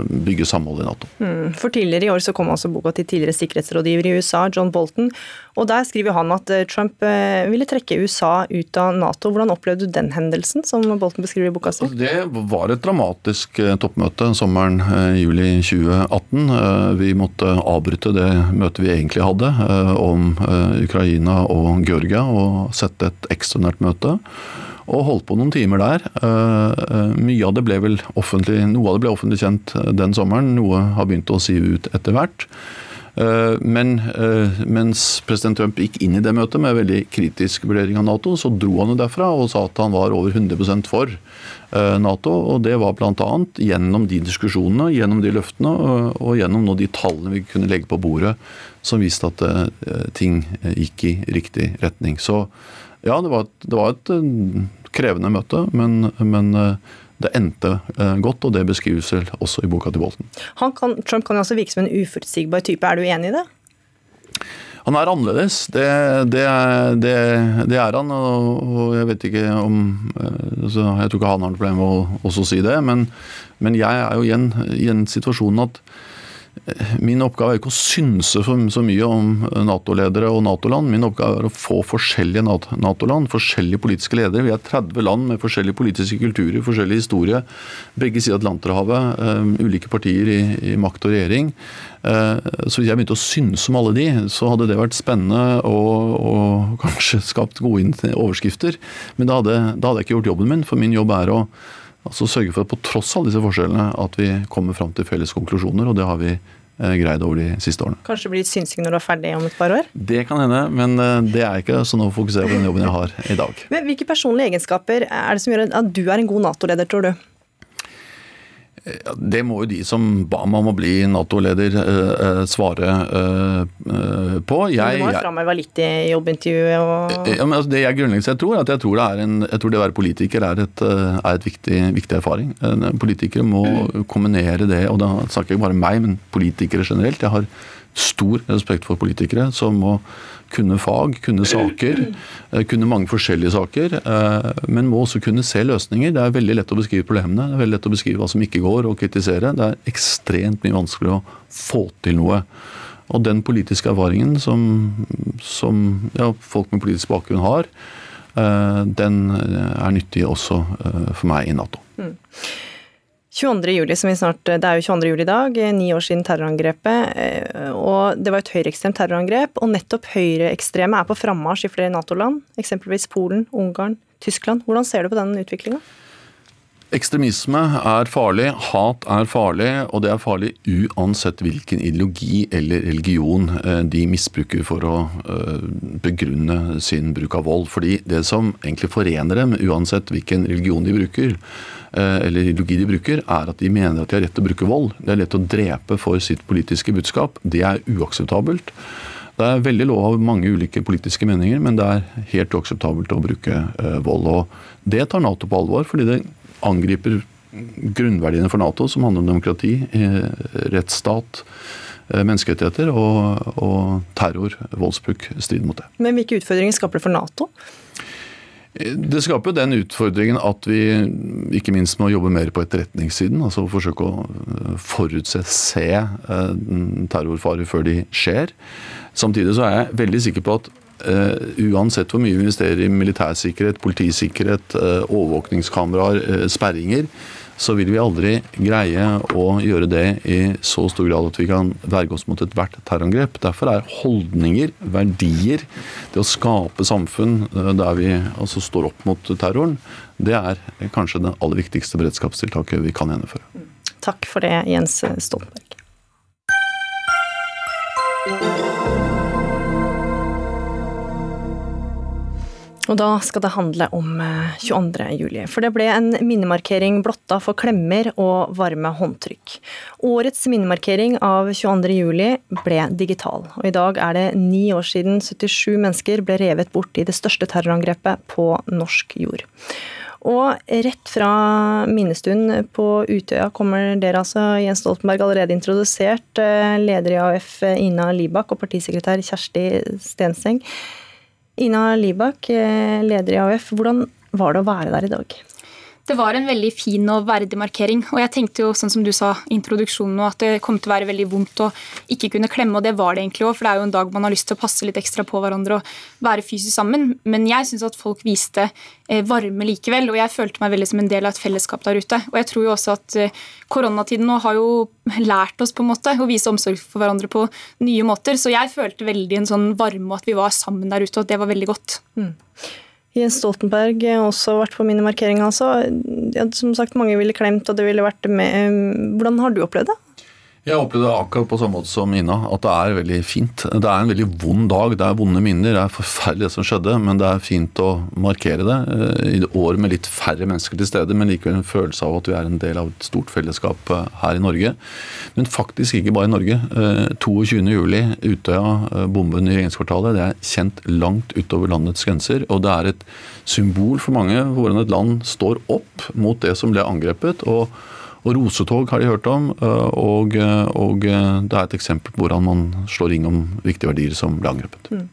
bygge samhold i Nato. Mm. For Tidligere i år så kom altså boka til tidligere sikkerhetsrådgiver i USA, John Bolton. og Der skriver han at eh, Trump eh, ville trekke USA ut av Nato. Hvordan opplevde du den hendelsen, som Bolton beskriver i boka si? Altså, det var et dramatisk eh, toppmøte sommeren juli 2018. Vi måtte avbryte det møtet vi egentlig hadde om Ukraina og Georgia, og sette et ekstraordinært møte og holdt på noen timer der. Eh, eh, mye av det ble vel offentlig, Noe av det ble offentlig kjent eh, den sommeren, noe har begynt å si ut etter hvert. Men mens president Trump gikk inn i det møtet med veldig kritisk vurdering av Nato, så dro han jo derfra og sa at han var over 100% for Nato. Og det var bl.a. gjennom de diskusjonene, gjennom de løftene og gjennom de tallene vi kunne legge på bordet som viste at ting gikk i riktig retning. Så ja, det var et, det var et eh, krevende møte, men, men eh, det endte eh, godt, og det beskrives vel også i boka til Bolten. Kan, Trump kan jo også virke som en uforutsigbar type, er du enig i det? Han er annerledes, det, det, det, det er han. Og, jeg vet ikke om altså, Jeg tror ikke han har noe problem med å også si det, men, men jeg er jo igjen i den situasjonen at Min oppgave er ikke å synse så mye om Nato-ledere og Nato-land. Min oppgave er å få forskjellige Nato-land, forskjellige politiske ledere. Vi er 30 land med forskjellige politiske kulturer, forskjellig historie. Begge sider av Atlanterhavet, um, ulike partier i, makt og regjering. Uh, så hvis jeg begynte å synse om alle de, så hadde det vært spennende og, og *laughs* kanskje skapt gode overskrifter. Men da hadde, da hadde jeg ikke gjort jobben min, for min jobb er å Altså sørge for at på tross av disse forskjellene, at vi kommer fram til felles konklusjoner. Og det har vi eh, greid over de siste årene. Kanskje det blir synsing når du er ferdig om et par år? Det kan hende, men eh, det er ikke sånn å fokusere på den jobben jeg har i dag. Men Hvilke personlige egenskaper er det som gjør at du er en god Nato-leder, tror du? Det må jo de som ba meg om å bli Nato-leder eh, svare eh, på. Jeg, du må jo framheve litt i jobbintervjuet og ja, altså Det jeg grunnleggende sett tror, at jeg tror det, en, jeg tror det å være politiker er et, er et viktig, viktig, erfaring. Politikere må kombinere det, og da snakker jeg ikke bare meg, men politikere generelt. Jeg har stor respekt for politikere som må kunne fag, kunne saker, eh, kunne mange forskjellige saker. Eh, men må også kunne se løsninger. Det er veldig lett å beskrive problemene, det er veldig lett å beskrive hva som ikke går, og kritisere. Det er ekstremt mye vanskelig å få til noe. Og den politiske erfaringen som, som ja, folk med politisk bakgrunn har, eh, den er nyttig også for meg i Nato. Mm. 22. Juli, som vi snart, Det er jo 22. juli i dag, ni år siden terrorangrepet. Eh, og Det var et høyreekstremt terrorangrep. Og nettopp høyreekstreme er på frammarsj i flere Nato-land, eksempelvis Polen, Ungarn, Tyskland. Hvordan ser du på den utviklinga? Ekstremisme er farlig, hat er farlig, og det er farlig uansett hvilken ideologi eller religion eh, de misbruker for å eh, begrunne sin bruk av vold. Fordi det som egentlig forener dem, uansett hvilken religion de bruker, eh, eller ideologi de bruker, er at de mener at de har rett til å bruke vold. Det er lett å drepe for sitt politiske budskap. Det er uakseptabelt. Det er veldig lov av mange ulike politiske meninger, men det er helt uakseptabelt å bruke vold. og Det tar Nato på alvor, fordi det angriper grunnverdiene for Nato, som handler om demokrati, eh, rettsstat, eh, menneskerettigheter og, og terror, voldsbruk, strid mot det. Men hvilke utfordringer skaper det for Nato? Eh, det skaper jo den utfordringen at vi ikke minst må jobbe mer på etterretningssiden. Altså forsøke å forutse, se terrorfarer før de skjer. Samtidig så er jeg veldig sikker på at Uh, uansett hvor mye vi investerer i militærsikkerhet, politisikkerhet, uh, overvåkningskameraer, uh, sperringer, så vil vi aldri greie å gjøre det i så stor grad at vi kan verge oss mot ethvert terrorangrep. Derfor er holdninger, verdier, det å skape samfunn der vi altså står opp mot terroren, det er kanskje det aller viktigste beredskapstiltaket vi kan gjennomføre. Takk for det, Jens Stoltenberg. Og da skal det handle om 22. Eh. For det ble en minnemarkering blotta for klemmer og varme håndtrykk. Årets minnemarkering av 22. juli ble digital. Og i dag er det ni år siden 77 mennesker ble revet bort i det største terrorangrepet på norsk jord. Og rett fra minnestund på Utøya kommer dere altså, Jens Stoltenberg, allerede introdusert. Eh, leder i AUF Ina Libak og partisekretær Kjersti Stenseng. Ina Libak, eh, leder i AUF. Hvordan var det å være der i dag? Det var en veldig fin og verdig markering. Og jeg tenkte jo, sånn som du sa i introduksjonen, at det kom til å være veldig vondt å ikke kunne klemme, og det var det egentlig òg, for det er jo en dag man har lyst til å passe litt ekstra på hverandre og være fysisk sammen. Men jeg syns at folk viste eh, varme likevel, og jeg følte meg veldig som en del av et fellesskap der ute. Og jeg tror jo også at eh, koronatiden nå har jo lært oss på en måte å vise omsorg for hverandre på nye måter, så jeg følte veldig en sånn varme, og at vi var sammen der ute, og det var veldig godt. Mm. Jens Stoltenberg har også vært på minnemarkeringa. Altså. Ja, som sagt, mange ville klemt, og det ville vært med. Hvordan har du opplevd det? Jeg opplevde akkurat på samme måte som Ina, at det er veldig fint. Det er en veldig vond dag, det er vonde minner, det er forferdelig det som skjedde, men det er fint å markere det. Eh, I år med litt færre mennesker til stede, men likevel en følelse av at vi er en del av et stort fellesskap eh, her i Norge. Men faktisk ikke bare i Norge. 22.07, eh, Utøya, bomben i regjeringskvartalet, det er kjent langt utover landets grenser. Og det er et symbol for mange hvordan et land står opp mot det som ble angrepet. og og rosetog har de hørt om, eh, og, eh, og, eh, det er et eksempel på hvordan man slår ring om viktige verdier som ble angrepet. Mm.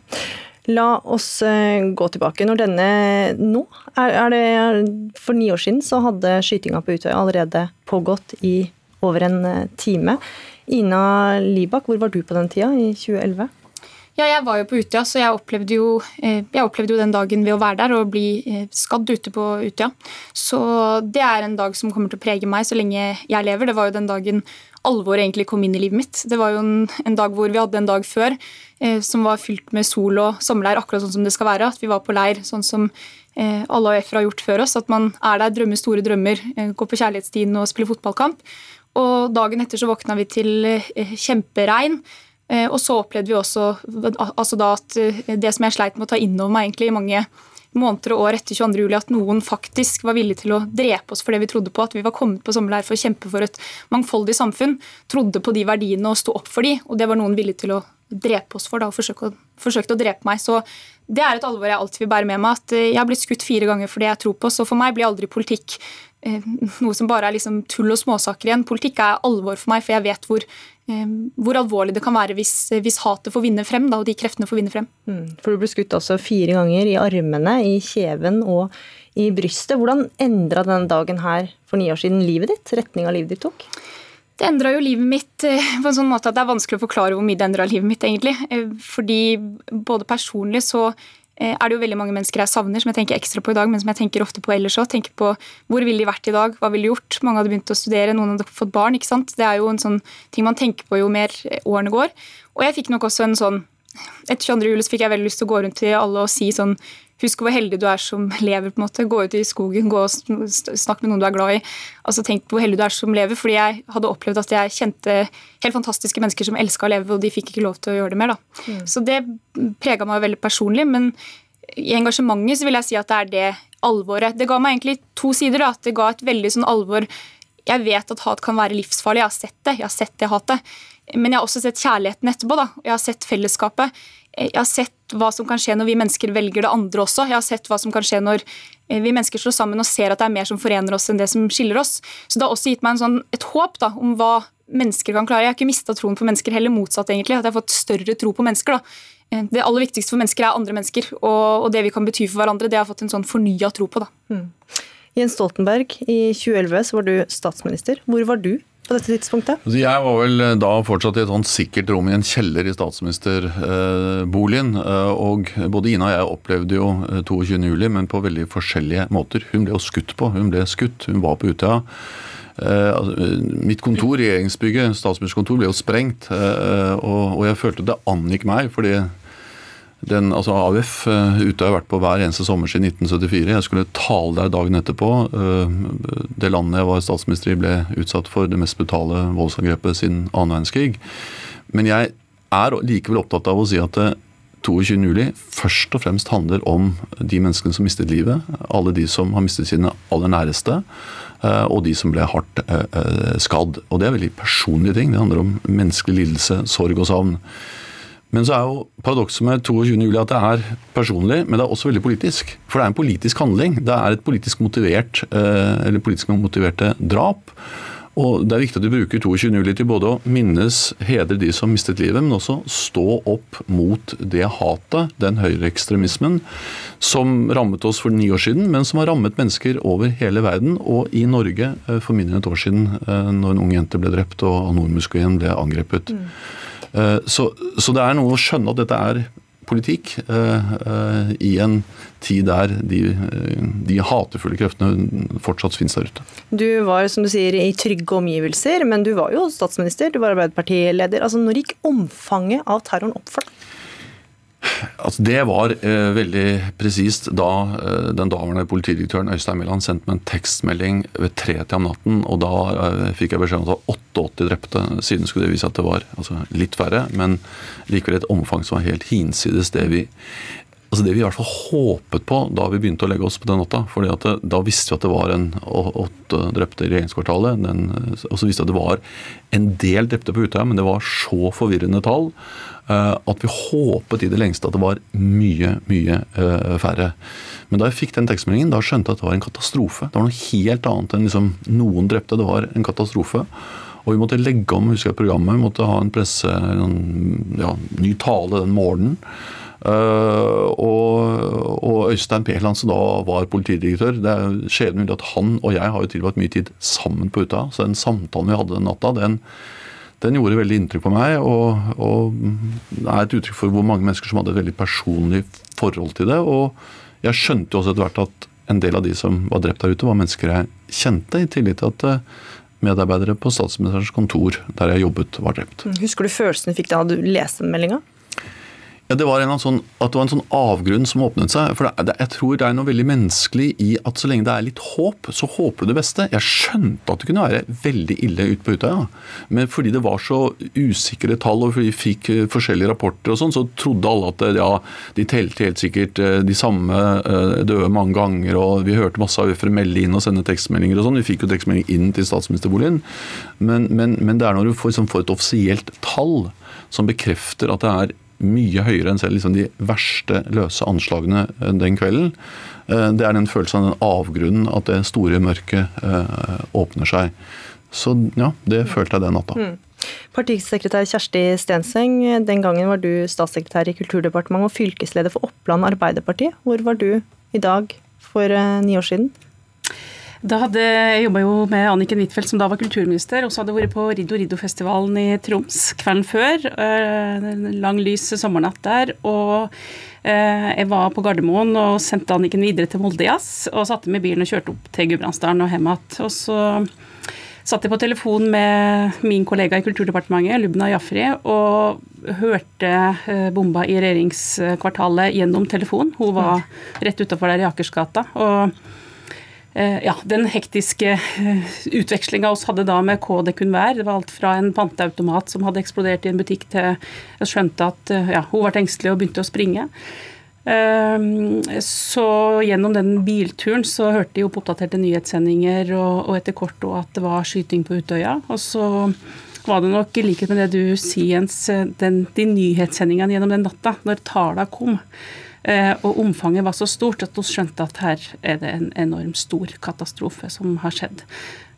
La oss gå tilbake. Når denne nå er, er det, For ni år siden så hadde skytinga på Utøya allerede pågått i over en time. Ina Libak, hvor var du på den tida, i 2011? Ja, jeg var jo på Utøya, så jeg opplevde, jo, eh, jeg opplevde jo den dagen ved å være der og bli eh, skadd ute på Utøya. Så det er en dag som kommer til å prege meg så lenge jeg lever. Det var jo den dagen alvoret egentlig kom inn i livet mitt. Det var jo en, en dag hvor vi hadde en dag før eh, som var fylt med sol og sommerleir, akkurat sånn som det skal være. At vi var på leir sånn som alle AUF-ere har gjort før oss. At man er der, drømmer store drømmer, går på kjærlighetstiden og spiller fotballkamp. Og dagen etter så våkna vi til kjemperegn. Eh, og så opplevde vi også altså da at eh, det som jeg sleit med å ta inn over meg egentlig i mange måneder og år etter 22. juli, at noen faktisk var villig til å drepe oss for det vi trodde på, at vi var kommet på sommerleir for å kjempe for et mangfoldig samfunn, trodde på de verdiene og sto opp for de, og det var noen villig til å drepe oss for da, og forsøkte å, forsøkte å drepe meg. Så det er et alvor jeg alltid vil bære med meg. At jeg har blitt skutt fire ganger for det jeg tror på. Så for meg blir aldri politikk noe som bare er liksom tull og småsaker igjen. Politikk er alvor for meg, for jeg vet hvor, hvor alvorlig det kan være hvis, hvis hatet får vinne frem, da, og de kreftene får vinne frem. Mm, for du ble skutt altså fire ganger i armene, i kjeven og i brystet. Hvordan endra denne dagen her for ni år siden livet ditt? Retninga livet ditt tok? Det endra jo livet mitt eh, på en sånn måte at det er vanskelig å forklare hvor mye det endra livet mitt, egentlig. Eh, fordi både personlig så er det jo veldig mange mennesker jeg savner, som jeg tenker ekstra på i dag, men som jeg tenker ofte på ellers òg. Tenker på hvor ville de vært i dag, hva ville de gjort? Mange hadde begynt å studere, noen hadde fått barn. ikke sant? Det er jo en sånn ting man tenker på jo mer årene går. Og jeg fikk nok også en sånn Etter 22. juli så fikk jeg veldig lyst til å gå rundt til alle og si sånn Husk hvor heldig du er som lever. på en måte. Gå ut i skogen, gå og snakk med noen du er glad i. Altså Tenk på hvor heldig du er som lever. Fordi jeg hadde opplevd at jeg kjente helt fantastiske mennesker som elska å leve, og de fikk ikke lov til å gjøre det mer. da. Mm. Så det prega meg veldig personlig. Men i engasjementet så vil jeg si at det er det alvoret. Det ga meg egentlig to sider. da. Det ga et veldig sånn alvor Jeg vet at hat kan være livsfarlig. Jeg har sett det. Jeg har sett det hatet. Men jeg har også sett kjærligheten etterpå. da. Jeg har sett fellesskapet. Jeg har sett hva som kan skje når vi mennesker velger det andre også. Jeg har sett hva som kan skje når eh, vi mennesker slår sammen og ser at det er mer som forener oss enn det som skiller oss. Så det har også gitt meg sånn, et håp da, om hva mennesker kan klare. Jeg har ikke mista troen på mennesker, heller motsatt egentlig. At jeg har fått større tro på mennesker. da. Eh, det aller viktigste for mennesker er andre mennesker, og, og det vi kan bety for hverandre. Det har jeg fått en sånn fornya tro på. da. Mm. Jens Stoltenberg, i 2011 så var du statsminister. Hvor var du på dette tidspunktet? Altså, jeg var vel eh, da fortsatt i et sånt sikkert rom i en kjeller i statsministerboligen. Eh, og både Ina og jeg opplevde jo 22.07, eh, men på veldig forskjellige måter. Hun ble jo skutt på. Hun ble skutt. Hun var på Utøya. Altså, mitt kontor, regjeringsbygget, statsministerkontor, ble jo sprengt. Og jeg følte det angikk meg. fordi den, altså AUF uh, ute har vært på hver eneste sommer siden 1974. Jeg skulle tale der dagen etterpå. Uh, det landet jeg var statsminister i ble utsatt for det mest brutale voldsangrepet siden annen verdenskrig. Men jeg er likevel opptatt av å si at 22.07 først og fremst handler om de menneskene som mistet livet. Alle de som har mistet sine aller næreste. Og de som ble hardt skadd. Og det er veldig personlige ting. Det handler om menneskelig lidelse, sorg og savn. Men så er jo paradokset med 22.07 at det er personlig, men det er også veldig politisk. For det er en politisk handling. Det er et politisk motivert, eh, eller politisk motiverte drap. Og Det er viktig at vi bruker 22.07 til både å minnes, hedre de som mistet livet, men også stå opp mot det hatet, den høyreekstremismen, som rammet oss for ni år siden, men som har rammet mennesker over hele verden, og i Norge eh, for mindre enn et år siden, eh, når en ung jente ble drept og Al-Noor-moskeen ble angrepet. Mm. Eh, så, så, det er noe å skjønne at dette er politikk eh, eh, i en tid der de, de hatefulle kreftene fortsatt finnes der ute. Du var som du sier, i trygge omgivelser, men du var jo statsminister, du var Arbeiderpartileder. Altså, Når gikk omfanget av terroren opp for deg? Altså, det var eh, veldig presist da eh, den daværende politidirektøren Øystein Mæland sendte meg en tekstmelding ved tretida om natten. og Da eh, fikk jeg beskjed om at det var 88 drepte. Siden skulle det vise at det var altså, litt færre, men likevel et omfang som var helt hinsides det vi altså det vi i hvert fall håpet på da vi begynte å legge oss på den natta. fordi at det, Da visste vi at det var en åtte drepte i regjeringskvartalet. Den, og så visste vi at det var en del drepte på Utøya, men det var så forvirrende tall Eh, at vi håpet i det lengste at det var mye, mye eh, færre. Men da jeg fikk den tekstmeldingen, da skjønte jeg at det var en katastrofe. Det var noe helt annet enn liksom noen drepte. Det var en katastrofe. Og vi måtte legge om husker jeg, programmet. Vi måtte ha en presse, en ja, ny tale den morgenen. Uh, og, og, Øystein Peland, som da var politidirektør Det er skjebnen at han og jeg har jo tilbrakt mye tid sammen på Utøya. Så den samtalen vi hadde den natta, den, den gjorde veldig inntrykk på meg. Og, og er et uttrykk for hvor mange mennesker som hadde et veldig personlig forhold til det. Og jeg skjønte jo også etter hvert at en del av de som var drept der ute, var mennesker jeg kjente, i tillit til at eh, medarbeidere på statsministerens kontor der jeg jobbet, var drept. Husker du følelsen du fikk da du leste meldinga? Ja, det var, sånn, at det var en sånn avgrunn som åpnet seg. For det, jeg tror det er noe veldig menneskelig i at så lenge det er litt håp, så håper du det beste. Jeg skjønte at det kunne være veldig ille ute på Utøya. Men fordi det var så usikre tall, og vi fikk eh, forskjellige rapporter og sånn, så trodde alle at ja, de telte helt sikkert eh, de samme eh, døde mange ganger, og vi hørte masse AUF-ere melde inn og sende tekstmeldinger og sånn. Vi fikk jo tekstmelding inn til statsministerboligen. Men, men, men det er når du får, liksom, får et offisielt tall som bekrefter at det er mye høyere enn selv liksom de verste løse anslagene den kvelden. Det er den følelsen av den avgrunnen, at det store mørket åpner seg. Så ja, det følte jeg den natta. Mm. Partisekretær Kjersti Stenseng, den gangen var du statssekretær i Kulturdepartementet og fylkesleder for Oppland Arbeiderparti. Hvor var du i dag for eh, ni år siden? Da hadde, jeg jobba jo med Anniken Huitfeldt, som da var kulturminister, og så hadde jeg vært på Riddo Riddo-festivalen i Troms kvelden før. En lang, lys sommernatt der. Og eh, jeg var på Gardermoen og sendte Anniken videre til Molde Jazz. Og satte med bilen og kjørte opp til Gudbrandsdalen og hjem igjen. Og så satt jeg på telefon med min kollega i Kulturdepartementet, Lubna Jafri, og hørte eh, bomba i regjeringskvartalet gjennom telefon. Hun var rett utafor der i Akersgata. og eh, ja, Den hektiske eh, utvekslinga oss hadde da med hva det kunne være. Det var alt fra en panteautomat som hadde eksplodert i en butikk, til jeg skjønte at ja, hun ble engstelig og begynte å springe. Så gjennom den bilturen så hørte de opp oppdaterte nyhetssendinger, og, etter kort òg at det var skyting på Utøya. Og så var det nok i likhet med det du sier, Jens, de nyhetssendingene gjennom den natta, når tala kom. Eh, og omfanget var så stort at vi skjønte at her er det en enormt stor katastrofe som har skjedd.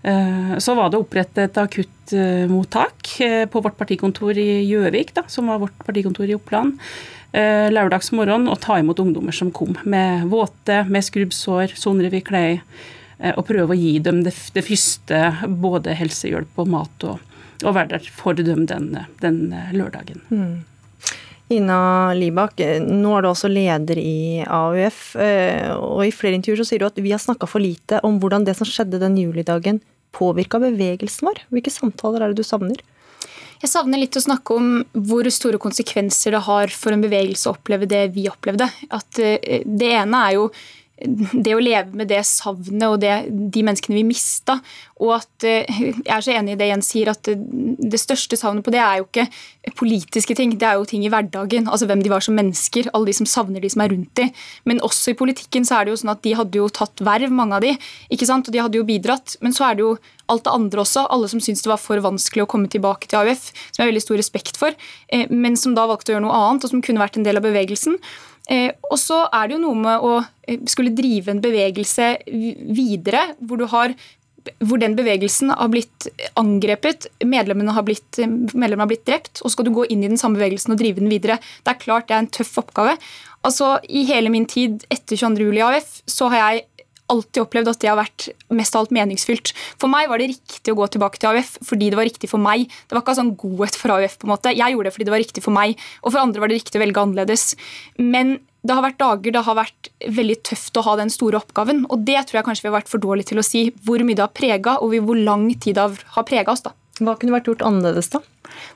Eh, så var det opprettet et akuttmottak eh, på vårt partikontor i Gjøvik, som var vårt partikontor i Oppland. Lørdagsmorgen og ta imot ungdommer som kom med våte, med skrubbsår, sonrer i klær, eh, og prøve å gi dem det, det første, både helsehjelp og mat, og, og være der for dem den, den lørdagen. Mm. Ina Libak, nå er du også leder i AUF, eh, og i flere intervjuer så sier du at vi har snakka for lite om hvordan det som skjedde den julidagen påvirka bevegelsen vår. Hvilke samtaler er det du savner? Jeg savner litt å snakke om hvor store konsekvenser det har for en bevegelse å oppleve det vi opplevde. At eh, Det ene er jo det å leve med det savnet og det, de menneskene vi mista. Og at eh, Jeg er så enig i det Jens sier, at det største savnet på det er jo ikke politiske ting, det er jo ting i hverdagen. Altså hvem de var som mennesker, alle de som savner de som er rundt de. Men også i politikken så er det jo sånn at de hadde jo tatt verv, mange av de, ikke sant? og de hadde jo bidratt. Men så er det jo alt det andre også. Alle som syntes det var for vanskelig å komme tilbake til AUF, som jeg har veldig stor respekt for, eh, men som da valgte å gjøre noe annet, og som kunne vært en del av bevegelsen. Eh, og så er det jo noe med å eh, skulle drive en bevegelse videre, hvor har hvor den bevegelsen har blitt angrepet, medlemmene har blitt, medlemmene har blitt drept, og skal du gå inn i den samme bevegelsen og drive den videre. Det er klart det er en tøff oppgave. Altså, I hele min tid etter 22. juli AF så har jeg alltid opplevd at det har vært mest av alt meningsfylt. For meg var det riktig å gå tilbake til AUF fordi det var riktig for meg. Det var ikke sånn godhet for AUF. på en måte. Jeg gjorde det fordi det var riktig for meg, og for andre var det riktig å velge annerledes. Men det har vært dager det har vært veldig tøft å ha den store oppgaven. Og det tror jeg kanskje vi har vært for dårlige til å si hvor mye det har prega, og hvor lang tid det har prega oss. da. Hva kunne vært gjort annerledes, da?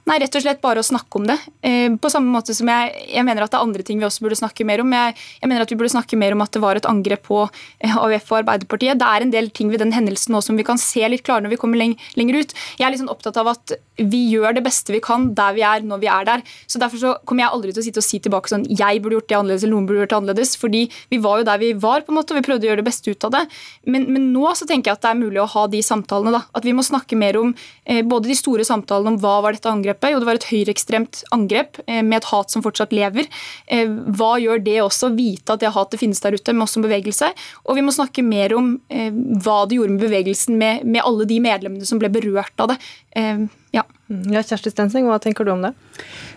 Nei, rett og slett bare å snakke om det. Eh, på samme måte som jeg, jeg, mener at det er andre ting vi også burde snakke mer om. Jeg, jeg, mener at vi burde snakke mer om at det var et angrep på eh, AUF og Arbeiderpartiet. Det er en del ting ved den hendelsen nå som vi kan se litt klarere når vi kommer leng lenger ut. Jeg er liksom opptatt av at vi gjør det beste vi kan der vi er, når vi er der. Så Derfor så kommer jeg aldri til å sitte og si tilbake sånn jeg burde gjort det annerledes eller noen burde gjort det annerledes. Fordi vi var jo der vi var, på en måte, og vi prøvde å gjøre det beste ut av det. Men, men nå så tenker jeg at det er mulig å ha de samtalene. da, At vi må snakke mer om eh, både de store samtalene om hva var dette angrepet, jo det var et høyreekstremt angrep eh, med et hat som fortsatt lever. Eh, hva gjør det også? Vite at det hatet finnes der ute, med oss som bevegelse. Og vi må snakke mer om eh, hva det gjorde med bevegelsen, med, med alle de medlemmene som ble berørt av det. Ja. ja, Kjersti Stensing, hva tenker du om det?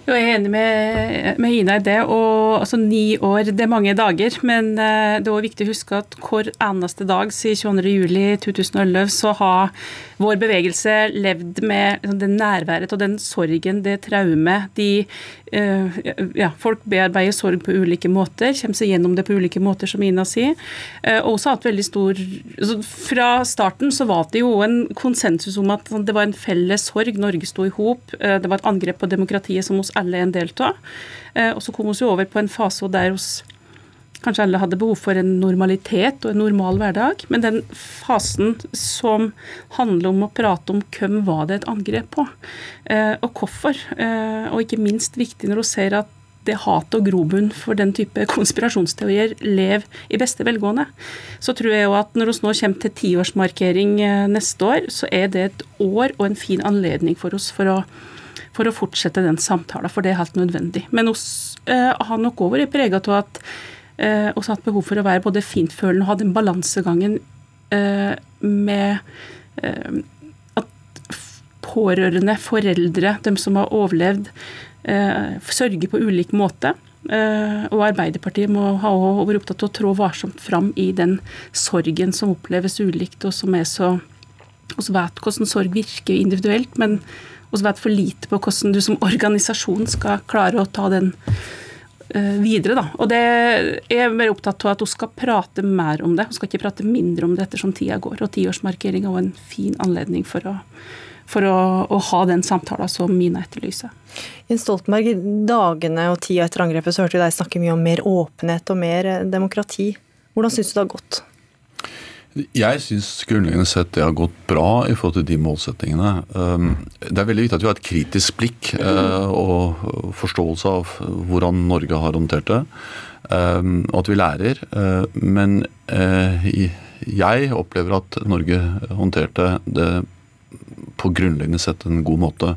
Jeg er enig med, med Ina i det. og altså, Ni år, det er mange dager. Men det er også viktig å huske at hver eneste dag siden 22.07.2011 så har vår bevegelse levd med liksom, det nærværet og den sorgen, det traumet. De, uh, ja, folk bearbeider sorg på ulike måter, kommer seg gjennom det på ulike måter, som Ina sier. Uh, også hatt veldig stor altså, Fra starten så var det jo en konsensus om at det var en felles sorg. Norge sto i hop. Uh, det var et angrep på demokratiet som oss alle er en del av. Og så kom vi over på en fase der oss Kanskje alle hadde behov for en normalitet og en normal hverdag. Men den fasen som handler om å prate om hvem var det et angrep på, eh, og hvorfor, eh, og ikke minst viktig når du ser at det hat og grobunn for den type konspirasjonsteorier lever i beste velgående. Så tror jeg jo at når vi nå kommer til tiårsmarkering eh, neste år, så er det et år og en fin anledning for oss for å for å fortsette den samtalen, for det er helt nødvendig. Men oss eh, har nok òg vært prega av at eh, oss har hatt behov for å være både fintfølende og ha den balansegangen eh, med eh, pårørende, foreldre, de som har overlevd, eh, sørger på ulik måte. Eh, og Arbeiderpartiet må ha vært opptatt av å trå varsomt fram i den sorgen som oppleves ulikt, og som er så Vi vet hvordan sorg virker individuelt, men vi vet for lite på hvordan du som organisasjon skal klare å ta den eh, videre. Da. Og det er mer opptatt av at hun skal prate mer om det. Hun skal ikke prate mindre om det ettersom tida går. Og tiårsmarkeringa var en fin anledning for å for å, å ha den samtalen som Mina etterlyser. Jens Stoltenberg, dagene og tida etter angrepet så hørte vi deg snakke mye om mer åpenhet og mer eh, demokrati. Hvordan syns du det har gått? Jeg syns grunnleggende sett det har gått bra i forhold til de målsettingene. Um, det er veldig viktig at vi har et kritisk blikk eh, og forståelse av hvordan Norge har håndtert det, um, og at vi lærer. Eh, men jeg opplever at Norge håndterte det på grunnleggende sett en god måte.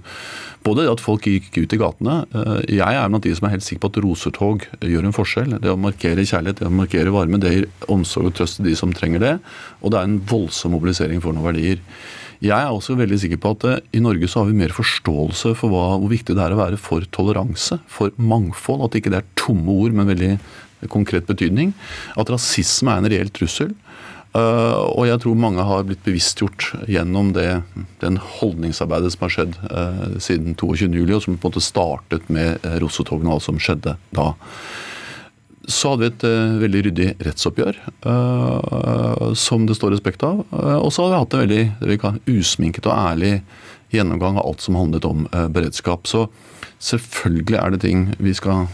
Både det at folk gikk ut i gatene. Eh, jeg er blant de som er helt sikker på at rosetog gjør en forskjell. Det å markere kjærlighet, det å markere varme, det gir omsorg og trøst til de som trenger det. Og det er en voldsom mobilisering for noen verdier. Jeg er også veldig sikker på at eh, i Norge så har vi mer forståelse for hva, hvor viktig det er å være for toleranse, for mangfold. At ikke det er tomme ord med veldig konkret betydning. At rasisme er en reell trussel. Uh, og jeg tror mange har blitt bevisstgjort gjennom det, den holdningsarbeidet som har skjedd uh, siden 22.07, og som på en måte startet med uh, Rossetogene og alt som skjedde da. Så hadde vi et veldig ryddig rettsoppgjør, som det står respekt av. og så har vi hatt en veldig kan, usminket og ærlig gjennomgang av alt som handlet om beredskap. Så Selvfølgelig er det ting vi skal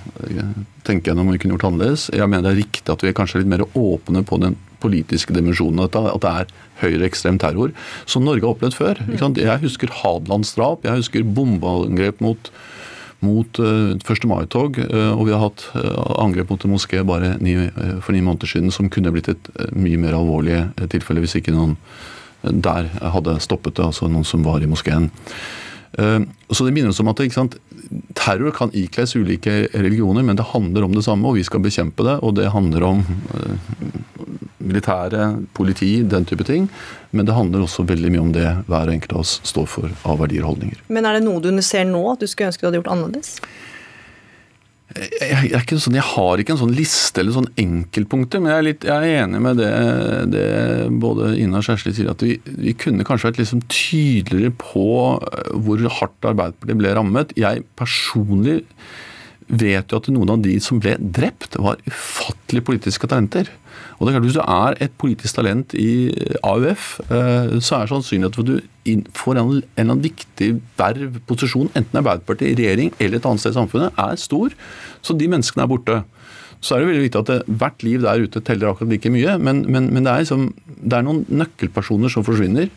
tenke gjennom og vi kunne gjort annerledes. Jeg mener det er riktig at vi er kanskje litt mer åpne på den politiske dimensjonen av dette, at det er høyreekstrem terror, som Norge har opplevd før. Jeg husker Hadelandsdrap, jeg husker bombeangrep mot mot uh, 1. mai-tog, uh, og vi har hatt uh, angrep mot en moské bare for ni måneder siden som kunne blitt et mye mer alvorlig tilfelle hvis ikke noen der hadde stoppet det, altså noen som var i moskeen. Så det minner oss om at sant, terror kan ikles ulike religioner, men det handler om det samme, og vi skal bekjempe det. Og det handler om militære, politi, den type ting. Men det handler også veldig mye om det hver enkelt av oss står for av verdier og holdninger. Men er det noe du ser nå at du skulle ønske du hadde gjort annerledes? Jeg, jeg, sånn, jeg, har ikke en sånn liste eller sånn enkeltpunkter, men jeg er, litt, jeg er enig med det, det både Ina og Kjersti sier, at vi, vi, kunne kanskje vært liksom tydeligere på eh, hvor hardt Arbeiderpartiet ble rammet. Jeg personlig vet jo at noen av de som ble drept, var ufattelige politiske talenter. Og det er klart, Hvis du er et politisk talent i AUF, eh, så er sannsynligheten for at du får en eller annen viktig verv, posisjon, enten Arbeiderpartiet regjering eller et annet sted i samfunnet, er stor. Så de menneskene er borte. Så er det veldig viktig at det, hvert liv der ute teller akkurat like mye. Men, men, men det, er liksom, det er noen nøkkelpersoner som forsvinner.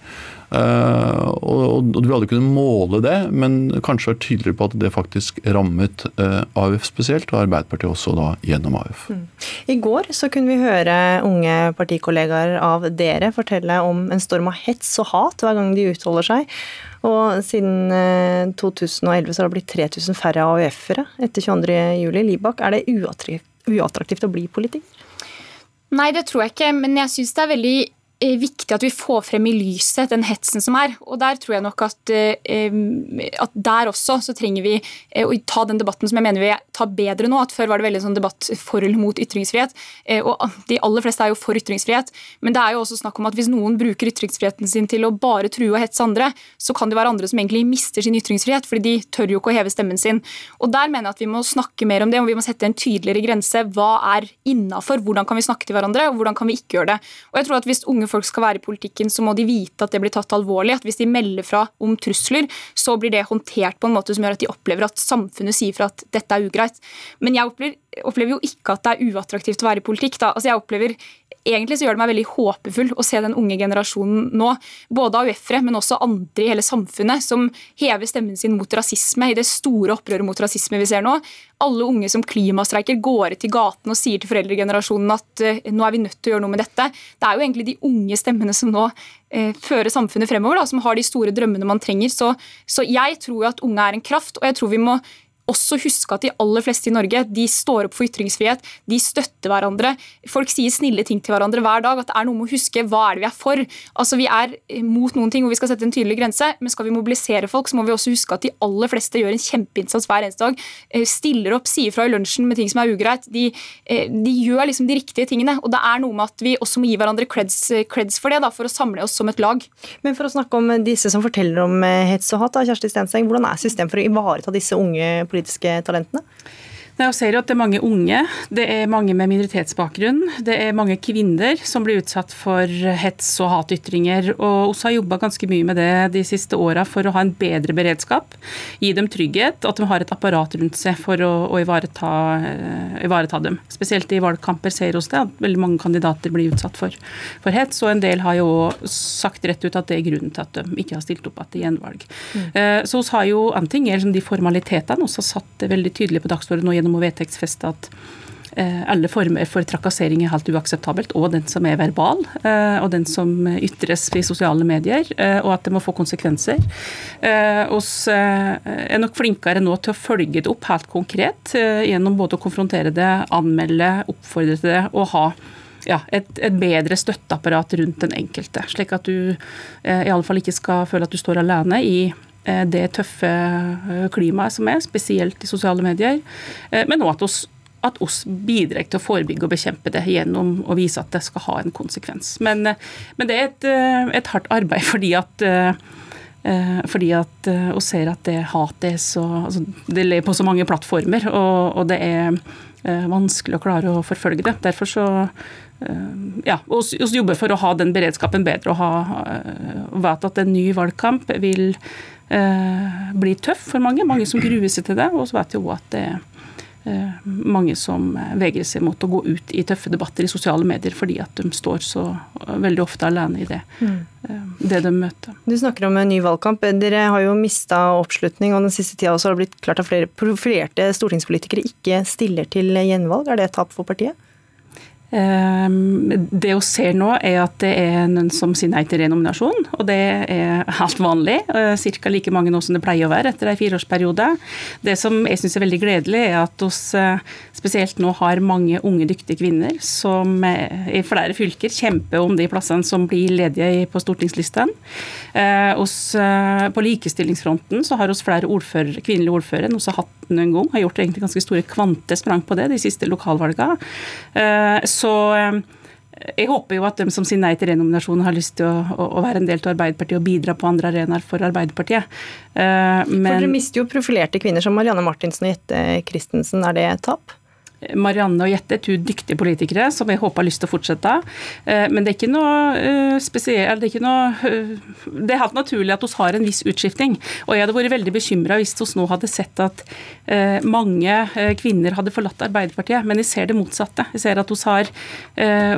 Uh, og, og, Du vil aldri kunne måle det, men kanskje være tydeligere på at det faktisk rammet uh, AUF spesielt, og Arbeiderpartiet også da gjennom AUF. Mm. I går så kunne vi høre unge partikollegaer av dere fortelle om en storm av hets og hat hver gang de utholder seg. Og siden 2011 eh, så har det blitt 3000 færre AUF-ere etter 22.07. Libak, er det uattraktivt å bli politiker? Nei, det tror jeg ikke, men jeg syns det er veldig Eh, viktig at vi får frem i lyset den hetsen som er. Og der tror jeg nok at, eh, at der også så trenger vi eh, å ta den debatten som jeg mener vi tar bedre nå. at Før var det veldig sånn debatt for eller mot ytringsfrihet. Og de aller fleste er jo for ytringsfrihet. Men det er jo også snakk om at hvis noen bruker ytringsfriheten sin til å bare true og hetse andre, så kan det være andre som egentlig mister sin ytringsfrihet, fordi de tør jo ikke å heve stemmen sin. Og der mener jeg at vi må snakke mer om det, og vi må sette en tydeligere grense. Hva er innafor? Hvordan kan vi snakke til hverandre, og hvordan kan vi ikke gjøre det? Og jeg tror at hvis unge unge folk skal være i politikken, så må de vite at det blir tatt alvorlig. At hvis de melder fra om trusler, så blir det håndtert på en måte som gjør at de opplever at samfunnet sier fra at dette er ugreit. Men jeg opplever, opplever jo ikke at det er uattraktivt å være i politikk. Da. Altså jeg opplever egentlig så gjør det meg veldig håpefull å se den unge generasjonen nå. Både AUF-ere, men også andre i hele samfunnet, som hever stemmen sin mot rasisme i det store opprøret mot rasisme vi ser nå. Alle unge som klimastreiker, går ut i gaten og sier til foreldregenerasjonen at uh, nå er vi nødt til å gjøre noe med dette. Det er jo egentlig de unge stemmene som nå eh, fører samfunnet fremover, da, som har de store drømmene man trenger. Så, så jeg tror at unge er en kraft, og jeg tror vi må også huske at de aller fleste i Norge de står opp for ytringsfrihet, de støtter hverandre. Folk sier snille ting til hverandre hver dag. At det er noe med å huske hva er det vi er for. Altså Vi er mot noen ting hvor vi skal sette en tydelig grense, men skal vi mobilisere folk, så må vi også huske at de aller fleste gjør en kjempeinnsats hver eneste dag. Eh, stiller opp, sier fra i lunsjen med ting som er ugreit. De, eh, de gjør liksom de riktige tingene. Og det er noe med at vi også må gi hverandre creds, creds for det, da, for å samle oss som et lag. Men for å snakke om disse som forteller om eh, hets og hat, da, Kjersti Stenseng, hvordan er systemet for å ivareta disse unge politikerne? Politiske talentene? Jeg ser jo at det er mange unge, det er mange med minoritetsbakgrunn, det er mange kvinner som blir utsatt for hets og hatytringer. og Vi har jobba ganske mye med det de siste åra for å ha en bedre beredskap. Gi dem trygghet, at de har et apparat rundt seg for å, å ivareta, uh, ivareta, dem. Spesielt i valgkamper ser vi det at veldig mange kandidater blir utsatt for, for, hets. Og en del har jo sagt rett ut at det er grunnen til at de ikke har stilt opp igjen gjenvalg. Mm. Uh, så vi har jo en ting er liksom de formalitetene vi har satt det veldig tydelig på dagsordenen gjennom å vedtektsfeste at eh, alle former for trakassering er helt uakseptabelt, og den som er verbal, eh, og den som ytres i sosiale medier, eh, og at det må få konsekvenser. Vi er nok flinkere nå til å følge det opp helt konkret, gjennom både å konfrontere det, anmelde, oppfordre til det, og ha ja, et, et, bedre støtteapparat rundt den enkelte. Slik at du eh, i alle fall ikke skal føle at du står alene i det tøffe eh, klimaet som er, spesielt i sosiale medier. Eh, men òg at oss at oss bidrar til å forebygge og bekjempe det gjennom å vise at det skal ha en konsekvens. Men, men det er et, et, hardt arbeid *laughs* fordi at fordi at vi ser at det hatet er så altså, Det lever på så mange plattformer, og, og det er vanskelig å klare å forfølge det. Derfor så ja, vi jobber for å ha den beredskapen bedre og, ha, vet at en ny valgkamp vil Eh, blir tøff for mange. Mange som gruer seg til det. Og så vet vi òg at det er eh, mange som vegrer seg mot å gå ut i tøffe debatter i sosiale medier fordi at de står så veldig ofte alene i det, mm. Eh, det de møter. Du snakker om en ny valgkamp. Dere har jo mista oppslutning, og den siste tida også har det blitt klart at flere profilerte stortingspolitikere ikke stiller til gjenvalg. Er det et tap for partiet? Ehm, det vi ser nå, er at det er noen som sier nei til renominasjon, og det er helt vanlig. Eh, Ca. like mange nå som det pleier å være etter en fireårsperiode. Det som jeg syns er veldig gledelig, er at vi eh, spesielt nå har mange unge, dyktige kvinner som eh, i flere fylker kjemper om de plassene som blir ledige på stortingslistene. På likestillingsfronten så har vi flere ordfører, kvinnelige ordførere enn vi har hatt noen gang. Har gjort egentlig ganske store kvantesprang på det de siste lokalvalgene. Så eh, jeg håper jo at de som sier nei til renominasjon, har lyst til å, å, være en del av Arbeiderpartiet og bidra på andre arenaer for Arbeiderpartiet. Men, for Dere mister jo profilerte kvinner som Marianne Martinsen og Jette Christensen. Er det et tap? Marianne og Jette to dyktige politikere som jeg håper har lyst til å fortsette. Eh, men det er ikke noe eh, spesielt Det er, eh, det er helt naturlig at vi har en viss utskifting. Og jeg hadde vært veldig bekymra hvis vi nå hadde sett at mange kvinner hadde forlatt Arbeiderpartiet. Men jeg ser det motsatte. Jeg ser at vi har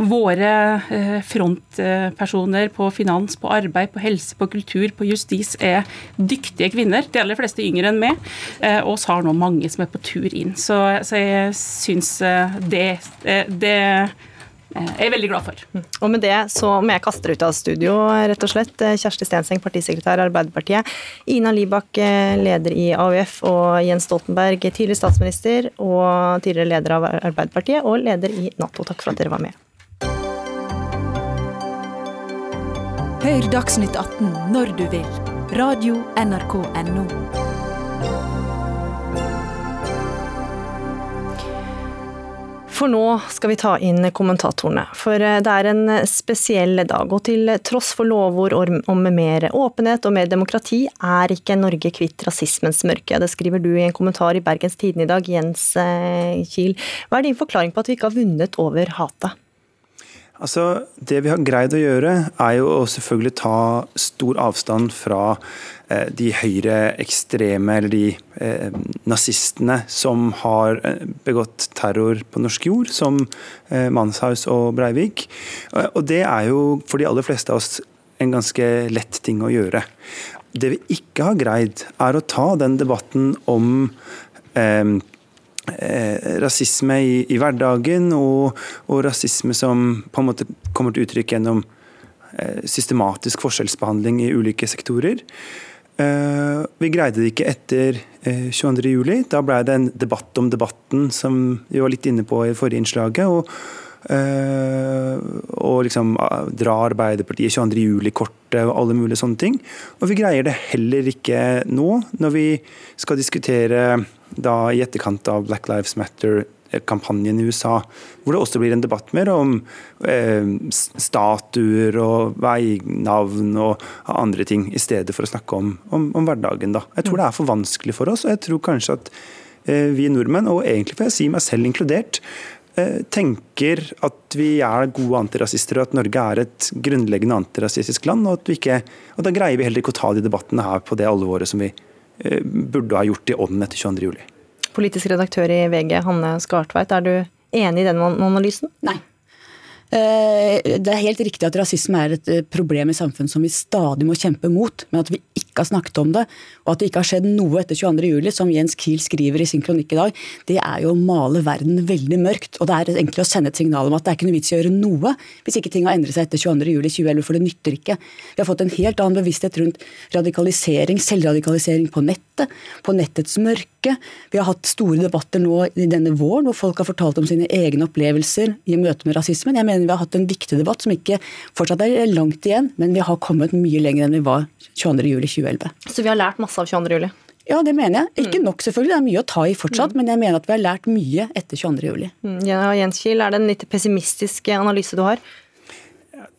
våre frontpersoner på finans, på arbeid, på helse, på kultur, på justis er dyktige kvinner. De aller fleste yngre enn meg. Og vi har nå mange som er på tur inn. Så, så jeg syns eh, det, eh, det jeg er veldig glad for. Mm. Og med det så må jeg kaste dere ut av studio, rett og slett. Kjersti Stenseng, partisekretær Arbeiderpartiet. Ina Libak, leder i AUF. Og Jens Stoltenberg, tidligere statsminister og tidligere leder av Arbeiderpartiet og leder i Nato. Takk for at dere var med. Hør Dagsnytt 18 når du vil. Radio NRK Radio.nrk.no. For nå skal vi ta inn kommentatorene. For eh, det er en spesiell dag. Og til tross for lovord om mer åpenhet og mer demokrati, er ikke Norge kvitt rasismens mørke. Det skriver du i en kommentar i Bergens Tidende i dag, Jens eh, Kiel. Hva er din forklaring på at vi ikke har vunnet over hatet? Altså, Det vi har greid å gjøre, er jo å selvfølgelig ta stor avstand fra eh, de høyreekstreme, eller de eh, nazistene som har eh, begått terror på norsk jord, som eh, Manshaus og Breivik. Eh, og det er jo for de aller fleste av oss en ganske lett ting å gjøre. Det vi ikke har greid, er å ta den debatten om eh, Eh, rasisme i, i hverdagen, og, og, rasisme som på en måte kommer til uttrykk gjennom eh, systematisk forskjellsbehandling i ulike sektorer. Eh, vi greide det ikke etter 22.07. Da ble det en debatt om debatten, som vi var litt inne på i forrige innslaget. og og liksom dra Arbeiderpartiet 22.07-kortet og alle mulige sånne ting. Og vi greier det heller ikke nå, når vi skal diskutere da i etterkant av Black Lives Matter-kampanjen i USA, hvor det også blir en debatt mer om eh, statuer og veinavn og andre ting, i stedet for å snakke om, om, om, hverdagen. Da. Jeg tror det er for vanskelig for oss, og jeg tror kanskje at eh, vi nordmenn, og egentlig får jeg si meg selv inkludert, eh, tenker at vi er gode antirasister, og at Norge er et grunnleggende antirasistisk land. Og, at ikke, og da greier vi heller ikke å ta de debattene her på det alvoret som vi burde ha gjort i ånden etter 22.07. Politisk redaktør i VG, Hanne Skartveit, er du enig i den analysen? Nei. Eh, det er helt riktig at rasisme er et eh, problem i samfunnet som vi stadig må kjempe mot, men at vi ikke har snakket om det, og at det ikke har skjedd noe etter 22.07, som Jens Kiel skriver i sin kronikk i dag, det er jo å male verden veldig mørkt. Og det er egentlig å sende et signal om at det er ikke noe vits i å gjøre noe hvis ikke ting har endret seg etter 22.07.2011, for det nytter ikke. Vi har fått en helt annen bevissthet rundt radikalisering, selvradikalisering på nettet, på nettets mørke. Vi har hatt store debatter nå i denne våren hvor folk har fortalt om sine egne opplevelser i møte med rasismen. Jeg mener mener vi har hatt en viktig debatt som ikke fortsatt er langt igjen, men vi har kommet mye lenger enn vi var 22.07.2011. Så vi har lært masse av 22.07.? Ja, det mener jeg. Ikke mm. nok, selvfølgelig. Det er mye å ta i fortsatt, mm. men jeg mener at vi har lært mye etter 22.07. Mm. Ja, Jens Kiel, er det en litt pessimistisk analyse du har?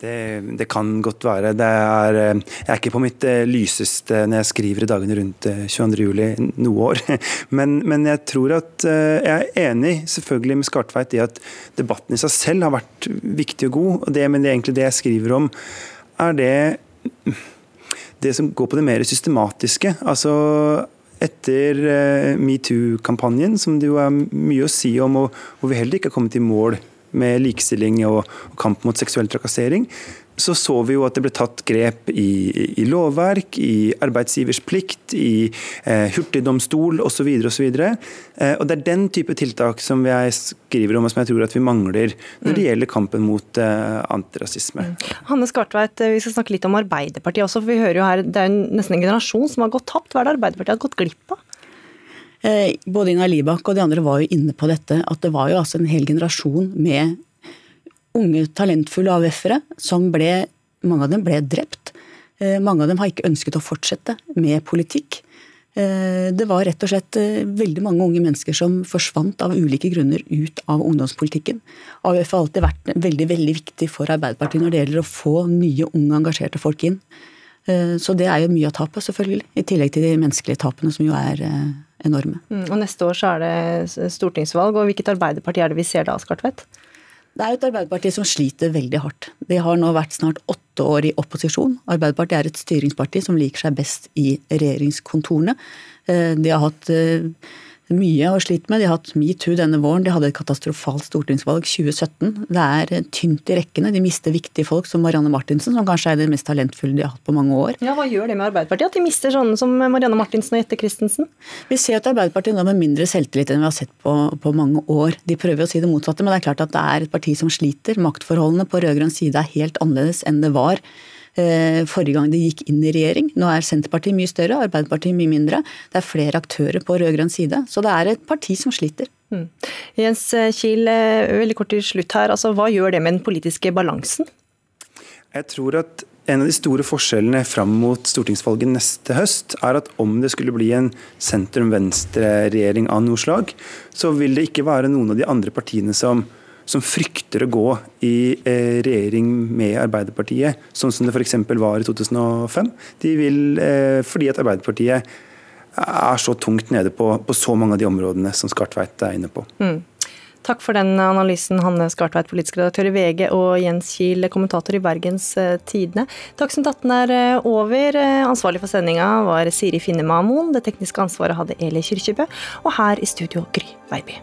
Det, det, kan godt være. Er, eh, jeg er ikke på mitt eh, lyseste når jeg skriver i dagene rundt 22.07. Eh, noe år. *laughs* Men, men, jeg tror at jeg er enig selvfølgelig med Skartveit i at debatten i seg selv har vært viktig og god. det, Men det, egentlig det jeg skriver om, er det det som går på det mer systematiske. Altså etter metoo-kampanjen, som det jo er mye å si om, og hvor vi heller ikke har kommet i mål med likestilling og, kamp mot seksuell trakassering, så så vi jo at det ble tatt grep i, i lovverk, i arbeidsgivers plikt, i eh, hurtigdomstol osv. osv. Eh, og det er den type tiltak som jeg skriver om, og som jeg tror at vi mangler når det mm. gjelder kampen mot eh, antirasisme. Mm. Hanne Skartveit, eh, vi skal snakke litt om Arbeiderpartiet også. for vi hører jo her, Det er nesten en generasjon som har gått tapt. Hva er det Arbeiderpartiet har gått glipp av? Eh, både Ina Libak og de andre var jo inne på dette, at det var jo altså en hel generasjon med unge, talentfulle AUF-ere som ble Mange av dem ble drept. Eh, mange av dem har ikke ønsket å fortsette med politikk. Eh, det var rett og slett veldig mange unge mennesker som forsvant av ulike grunner ut av ungdomspolitikken. AUF har alltid vært veldig veldig viktig for Arbeiderpartiet når det gjelder å få nye, unge, engasjerte folk inn. Så det er jo mye av tapet, selvfølgelig. I tillegg til de menneskelige tapene, som jo er enorme. Mm, og Neste år så er det stortingsvalg, og hvilket Arbeiderparti er det vi ser da, Skartvedt? Det er et Arbeiderparti som sliter veldig hardt. De har nå vært snart åtte år i opposisjon. Arbeiderpartiet er et styringsparti som liker seg best i regjeringskontorene. Eh, de har hatt eh, mye å slite med. De har hatt metoo denne våren, de hadde et katastrofalt stortingsvalg 2017. Det er tynt i rekkene. De mister viktige folk som Marianne Martinsen, som kanskje er det mest talentfulle de har hatt på mange år. Ja, Hva gjør det med Arbeiderpartiet, at de mister sånne som Marianne Martinsen og Jette Christensen? Vi ser at Arbeiderpartiet nå med mindre selvtillit enn vi har sett på, på mange år. De prøver å si det motsatte, men det er klart at det er et parti som sliter. Maktforholdene på rød-grønn side er helt annerledes enn det var Eh, forrige gang de gikk inn i regjering. Nå er Senterpartiet mye større, Arbeiderpartiet mye mindre. Det er flere aktører på rød-grønn side. Så det er et parti som sliter. Mm. Jens Kiel, eh, veldig kort til slutt her. Altså, hva gjør det med den politiske balansen? Jeg tror at en av de store forskjellene fram mot stortingsvalget neste høst, er at om det skulle bli en sentrum-venstre-regjering av noe slag, så vil det ikke være noen av de andre partiene som som frykter å gå i eh, regjering med Arbeiderpartiet, sånn som det f.eks. var i 2005. De vil, eh, fordi at Arbeiderpartiet er så tungt nede på, på, så mange av de områdene som Skartveit er inne på. Mm. Takk for den analysen, Hanne Skartveit, politisk redaktør i VG, og Jens Kiel, kommentator i Bergens eh, Tidende. Dagsnytt 18 er over. Ansvarlig for sendinga var Siri Finne Mamoen. Det tekniske ansvaret hadde Eli Kyrkjebø. Og her i studio Gry Veiby.